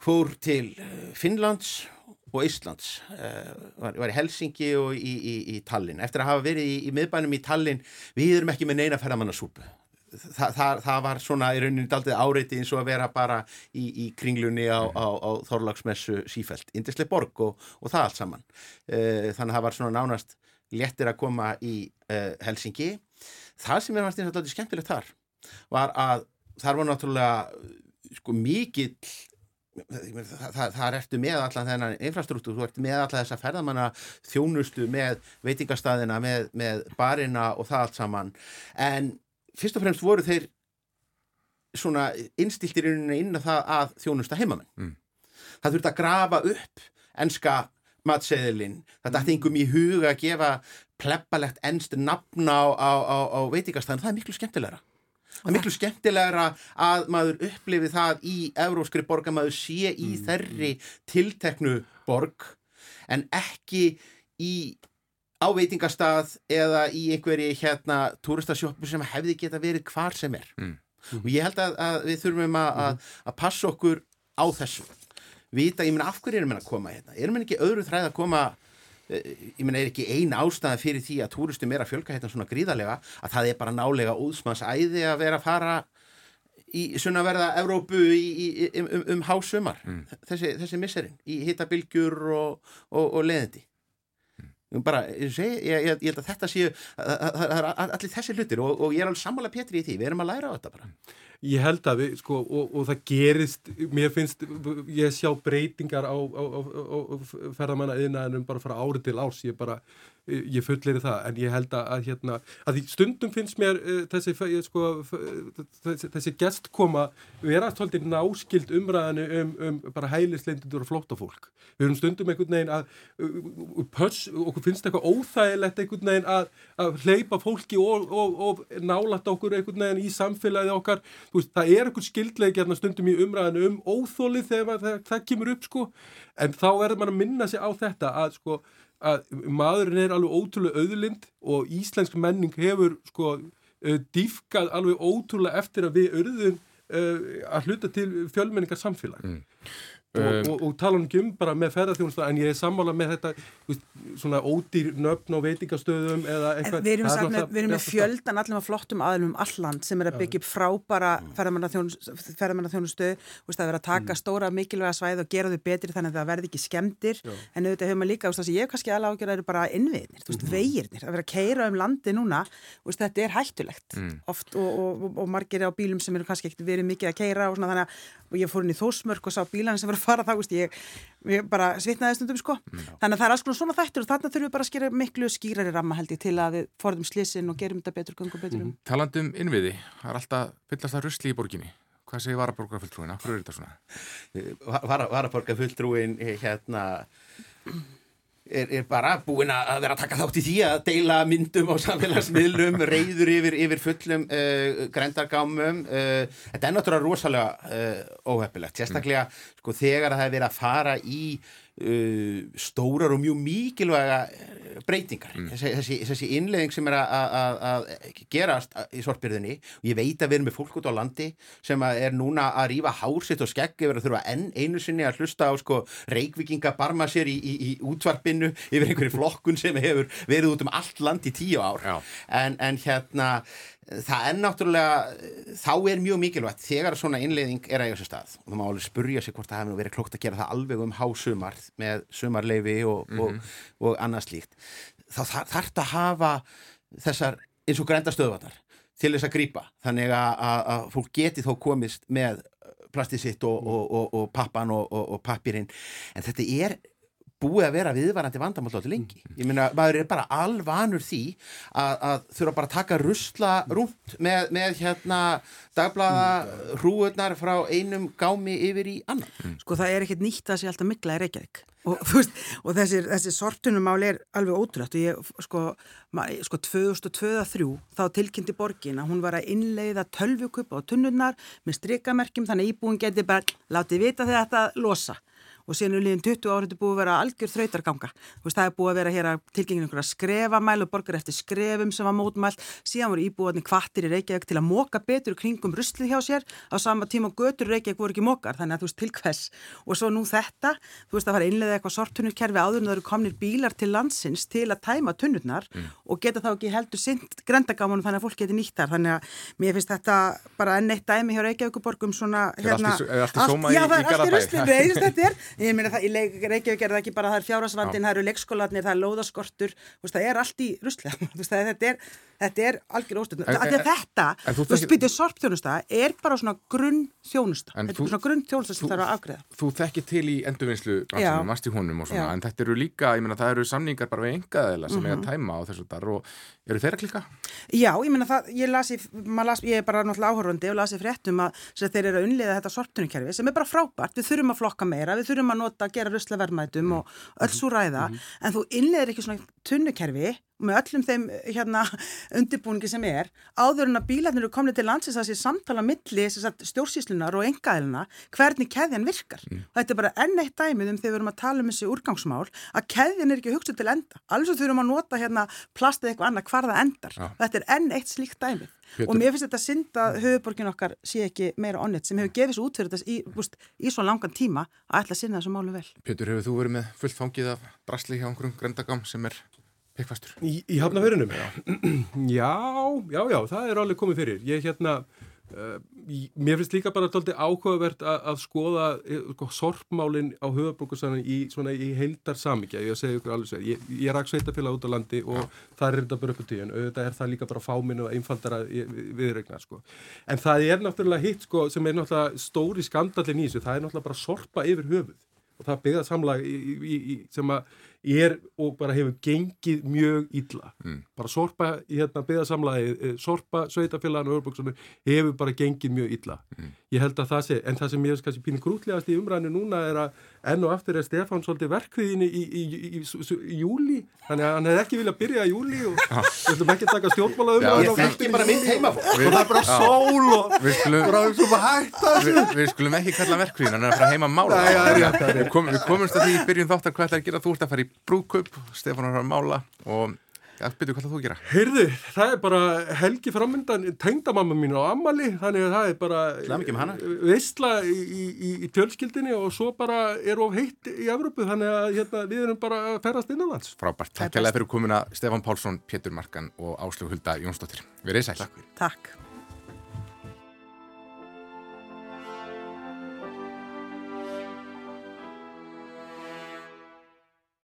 Fór til Finnlands og Íslands var, var í Helsingi og í, í, í Tallinn. Eftir að hafa verið í, í miðbænum í Tallinn við erum ekki með neina ferðamannasúpu. Þa, það, það var svona í rauninni daldið áreiti eins og að vera bara í, kringlunni á, á, á Þorlagsmessu sífælt, Indisle borg og, og það allt saman. Uh, þannig að það var svona nánast léttir að koma í uh, Helsingi það sem er náttúrulega skemmtilegt þar var að þar var náttúrulega sko mikill það, það, það ertu með allan þennan infrastruktúr, þú ertu með allan þessa ferðamanna þjónustu með veitingastæðina með, með barina og það allt saman. En fyrst og fremst voru þeir svona innstiltir inn að það að þjónusta heimamenn. Mm. það þurft að grafa upp enska matseðilinn. Þetta ætti yngum í huga að gefa pleppalegt ennst nafna á, á, á, á veitingastæðin, það er miklu skemmtilegra það er miklu skemmtilegra að maður upplifi það í euróskri borg að maður sé í mm. þerri tilteknu borg en ekki í á veitingastað eða í einhverji hérna túristasjópu sem hefði geta verið hvar sem er mm. og ég held að, að við þurfum að, mm. að, að passa okkur á þessu vita, ég menna af hverju erum við að koma hérna erum við ekki öðru þræð að koma ég menna er ekki ein ástæða fyrir því að túristum er að fjölga hérna svona gríðarlega að það er bara nálega úðsmannsæði að vera að fara í svona verða Evrópu í, í, um, um, um hásumar? Mm. þessi, þessi misserinn í hittabilgjur og, og, og leðindi bara, ég, ég, ég, ég held að þetta séu það er allir þessi hlutir og, og ég er alveg sammála Petri í því, við erum að læra á þetta bara Ég held að við, sko, og, og það gerist, mér finnst, ég sjá breytingar á, á, á, á ferðamanna yðnaðinum bara frá árið til árs, ég bara, ég fullir það, en ég held að, hérna, að stundum finnst mér uh, þessi, sko, þessi, þessi gestkoma vera svolítið náskild umræðinu um, um bara hælisleindundur og flóttafólk. Við erum stundum einhvern veginn að, uh, pöss, okkur finnst eitthvað óþægilegt einhvern veginn að, að hleypa fólki og, og, og nálat okkur einhvern veginn í samfélagið okkar, veist, það er einhvern skildleik hérna stundum í umræðinu um óþólið þegar það, það kemur upp, sko, en þá verður mann að minna sig á þetta að, sko, að maðurinn er alveg ótrúlega auðlind og íslensk menning hefur sko uh, dýfkað alveg ótrúlega eftir að við örðum uh, að hluta til fjölmenningar samfélag mm. Og, um, og, og tala um um bara með ferðarþjónusta en ég er sammála með þetta veist, svona ódýr nöfn og veitingastöðum eða eitthvað. Við erum, með, við erum með fjöldan allir með flottum aðlum um alland sem er að byggja upp frábara ferðarmannaþjónustu það er að taka mm. stóra mikilvæga svæð og gera þau betri þannig að það verði ekki skemdir Já. en auðvitað hefur maður líka, veist, ég hef kannski alveg ágjörð að það eru bara innviðnir, mm -hmm. vegirnir að vera að keira um landi núna veist, þetta er hættulegt mm. oft og, og margir á bílum sem eru kannski ekkert verið mikið að keira og, svona, að, og ég fór inn í þósmörk og sá bílan sem var að fara þá, veist, ég, ég bara svitnaði stundum sko, mm. þannig að það er alls konar svona þættir og þarna þurfum við bara að skera miklu skýrari ramma held ég til að við forðum slisin og gerum þetta betur, gangum betur um. Mm. Talandum innviði, það er alltaf fyllast að rusli í borginni, hvað segir varaborgarfulltrúin, af hverju er þetta svona? Var, varaborgarfulltrúin hérna Er, er bara búin að vera að taka þátt í því að deila myndum á samfélagsmiðlum, reyður yfir, yfir fullum uh, grendargámum. Uh, þetta er náttúrulega rosalega uh, óhefnilegt, sérstaklega sko, þegar það hefur verið að fara í stórar og mjög mikilvæga uh, breytingar. Mm. þessi, þessi, þessi innlegging sem er að gerast í sortbyrðinni og ég veit að við erum með fólk út á landi sem er núna að rýfa hársitt og skegg yfir að þurfa enn einu sinni að hlusta á sko reikvikinga barma sér í, í, í útvarpinu yfir einhverju flokkun sem hefur verið út um allt land í tíu ár. En, en hérna það er náttúrulega þá er mjög mikilvægt þegar svona innleiðing er að eiga sér stað og það má alveg spurja sig hvort það hefur verið klokt að gera það alveg um hásumar með sumarleifi og, mm -hmm. og, mhm. og annað slíkt þá þarf það að hafa þessar eins og grænda stöðvarnar til þess að grýpa þannig að, að, að fólk geti þó komist með plastið sitt og, og pappan og pappirinn en þetta er búið að vera viðvarandi vandamál átti lengi. Ég minna, maður er bara alvanur því að, að þurfa bara að taka rusla rúnt með, með hérna dagblaða hrúurnar frá einum gámi yfir í annan. Mm. Sko það er ekkert nýtt að sé alltaf mikla í Reykjavík og, veist, og þessi, þessi sortunumál er alveg ótrúlegt og ég sko, sko 2023 þá tilkynnti borgin að hún var að innleiða tölvukup á tunnurnar með strikamerkjum þannig að íbúin geti bara látið vita þegar þetta losa og síðan er líðin 20 árið búið að vera algjör þrautarganga. Veist, það er búið að vera hér að tilgengja einhverja skrefamæl og borgar eftir skrefum sem var mótmælt. Síðan voru íbúið kvartir í Reykjavík til að móka betur kringum ruslið hjá sér á sama tíma og götur Reykjavík voru ekki mókar þannig að þú veist til hvers. Og svo nú þetta, þú veist að fara innlega eitthvað sortunurkerfi áður en það eru komnir bílar til landsins til að tæma tunnurnar mm. og geta þá ekki heldur sint grendagámanum þannig að fólk geti nýtt þar. Þannig að mér finnst þetta bara enn eitt dæmi hjá Reykjavíkuborgum svona hérna, allt, allt, já, það er allt í ruslinu, þetta er Ég meina það, í Reykjavík er það ekki bara það er fjárasvandin, það eru leikskólanir, það er lóðaskortur, það er allt í ruslega, þetta er, þetta er algjör óstönd. Þetta, þú byrjuð sorpþjónusta er bara svona grunn þjónusta, þetta er svona grunn þjónusta sem það eru að afgreða. Þú þekkir til í endurvinnslu, mast í honum og svona, Já. en þetta eru líka, ég meina það eru samningar bara við engaðila sem mm -hmm. er að tæma á þessu þar og eru þeirra klika? Já, ég meina það, ég lasi, las, ég er bara náttúrulega áhörðandi og lasi fréttum að þeir eru að unnliða þetta sorpþjónukerfi sem er bara frábært, við þurfum að flokka meira, við þurfum að nota, að gera russlavermaðum mm. og öll svo ræða, mm -hmm. en þú innleðir ekki svona tunnukerfi með öllum þeim hérna, undirbúningi sem er áður en að bílarnir eru komnið til landsins að sé samtala milli stjórnsíslunar og engaðilina hvernig keðjan virkar mm. og þetta er bara enn eitt dæmið um þegar við erum að tala um þessi úrgangsmál að keðjan er ekki hugsað til enda alveg svo þurfum að nota hérna plastið eitthvað annað hvar það endar ja. þetta er enn eitt slíkt dæmið Pétur. og mér finnst þetta synd að höfuborgin okkar sé ekki meira onnit sem hefur gefið svo út fyrir þetta í, búst, í svo langan tíma að ætla að sinna þessu málu vel Pétur, pikkfastur? Í, í hafnaförunum? Já, já, já, það er alveg komið fyrir ég hérna Uh, mér finnst líka bara tólti áhugavert að, að skoða sko, sorpmálinn á höfuborgarsannan í, í heildar samíkja, ég segja ykkur alveg sér ég, ég rak sveitafélag út á landi og ja. það er þetta bara upp á tíðan, auðvitað er það líka bara fáminn og einfaldara viðregna sko. en það er náttúrulega hitt sko, sem er náttúrulega stóri skandalin í þessu það er náttúrulega bara sorpa yfir höfuð og það byggða samlag í, í, sem að er og bara hefur gengið mjög illa mm. bara sorpa, hérna byggðarsamlaði eh, sorpa, sveitafélaginu og örbúksunum hefur bara gengið mjög illa mm. ég held að það sé, en það sem ég er kannski pínu grútlegast í umræðinu núna er að enn og aftur er Stefán svolítið verkviðinu í, í, í, í júli þannig að hann hefði ekki viljað byrja í júli og við ætlum ekki að taka stjórnmála um ég þekki bara mynd heima og það er bara sól og bara eins og maður hægt við skulum ekki kalla verkviðin hann er að fara heima að mála. Við komumst að því í byrjun þáttar hvað það er að gera. Þú ert að fara í brúkup, Stefán er að mála og ja, byrju hvað það þú gera? Heyrðu, það er bara helgi framöndan tengdamamma mín á Amali þannig að það er bara veistla í, í, í tjölskyldinni og svo bara er of heitt í Evropu þannig að hérna, við erum bara að ferast innanlands. Frábært, takk kærlega fyrir komuna Stefán Pálsson, Pétur Markan og Áslug Hulda Jónsdóttir. Við erum sæl. Takk.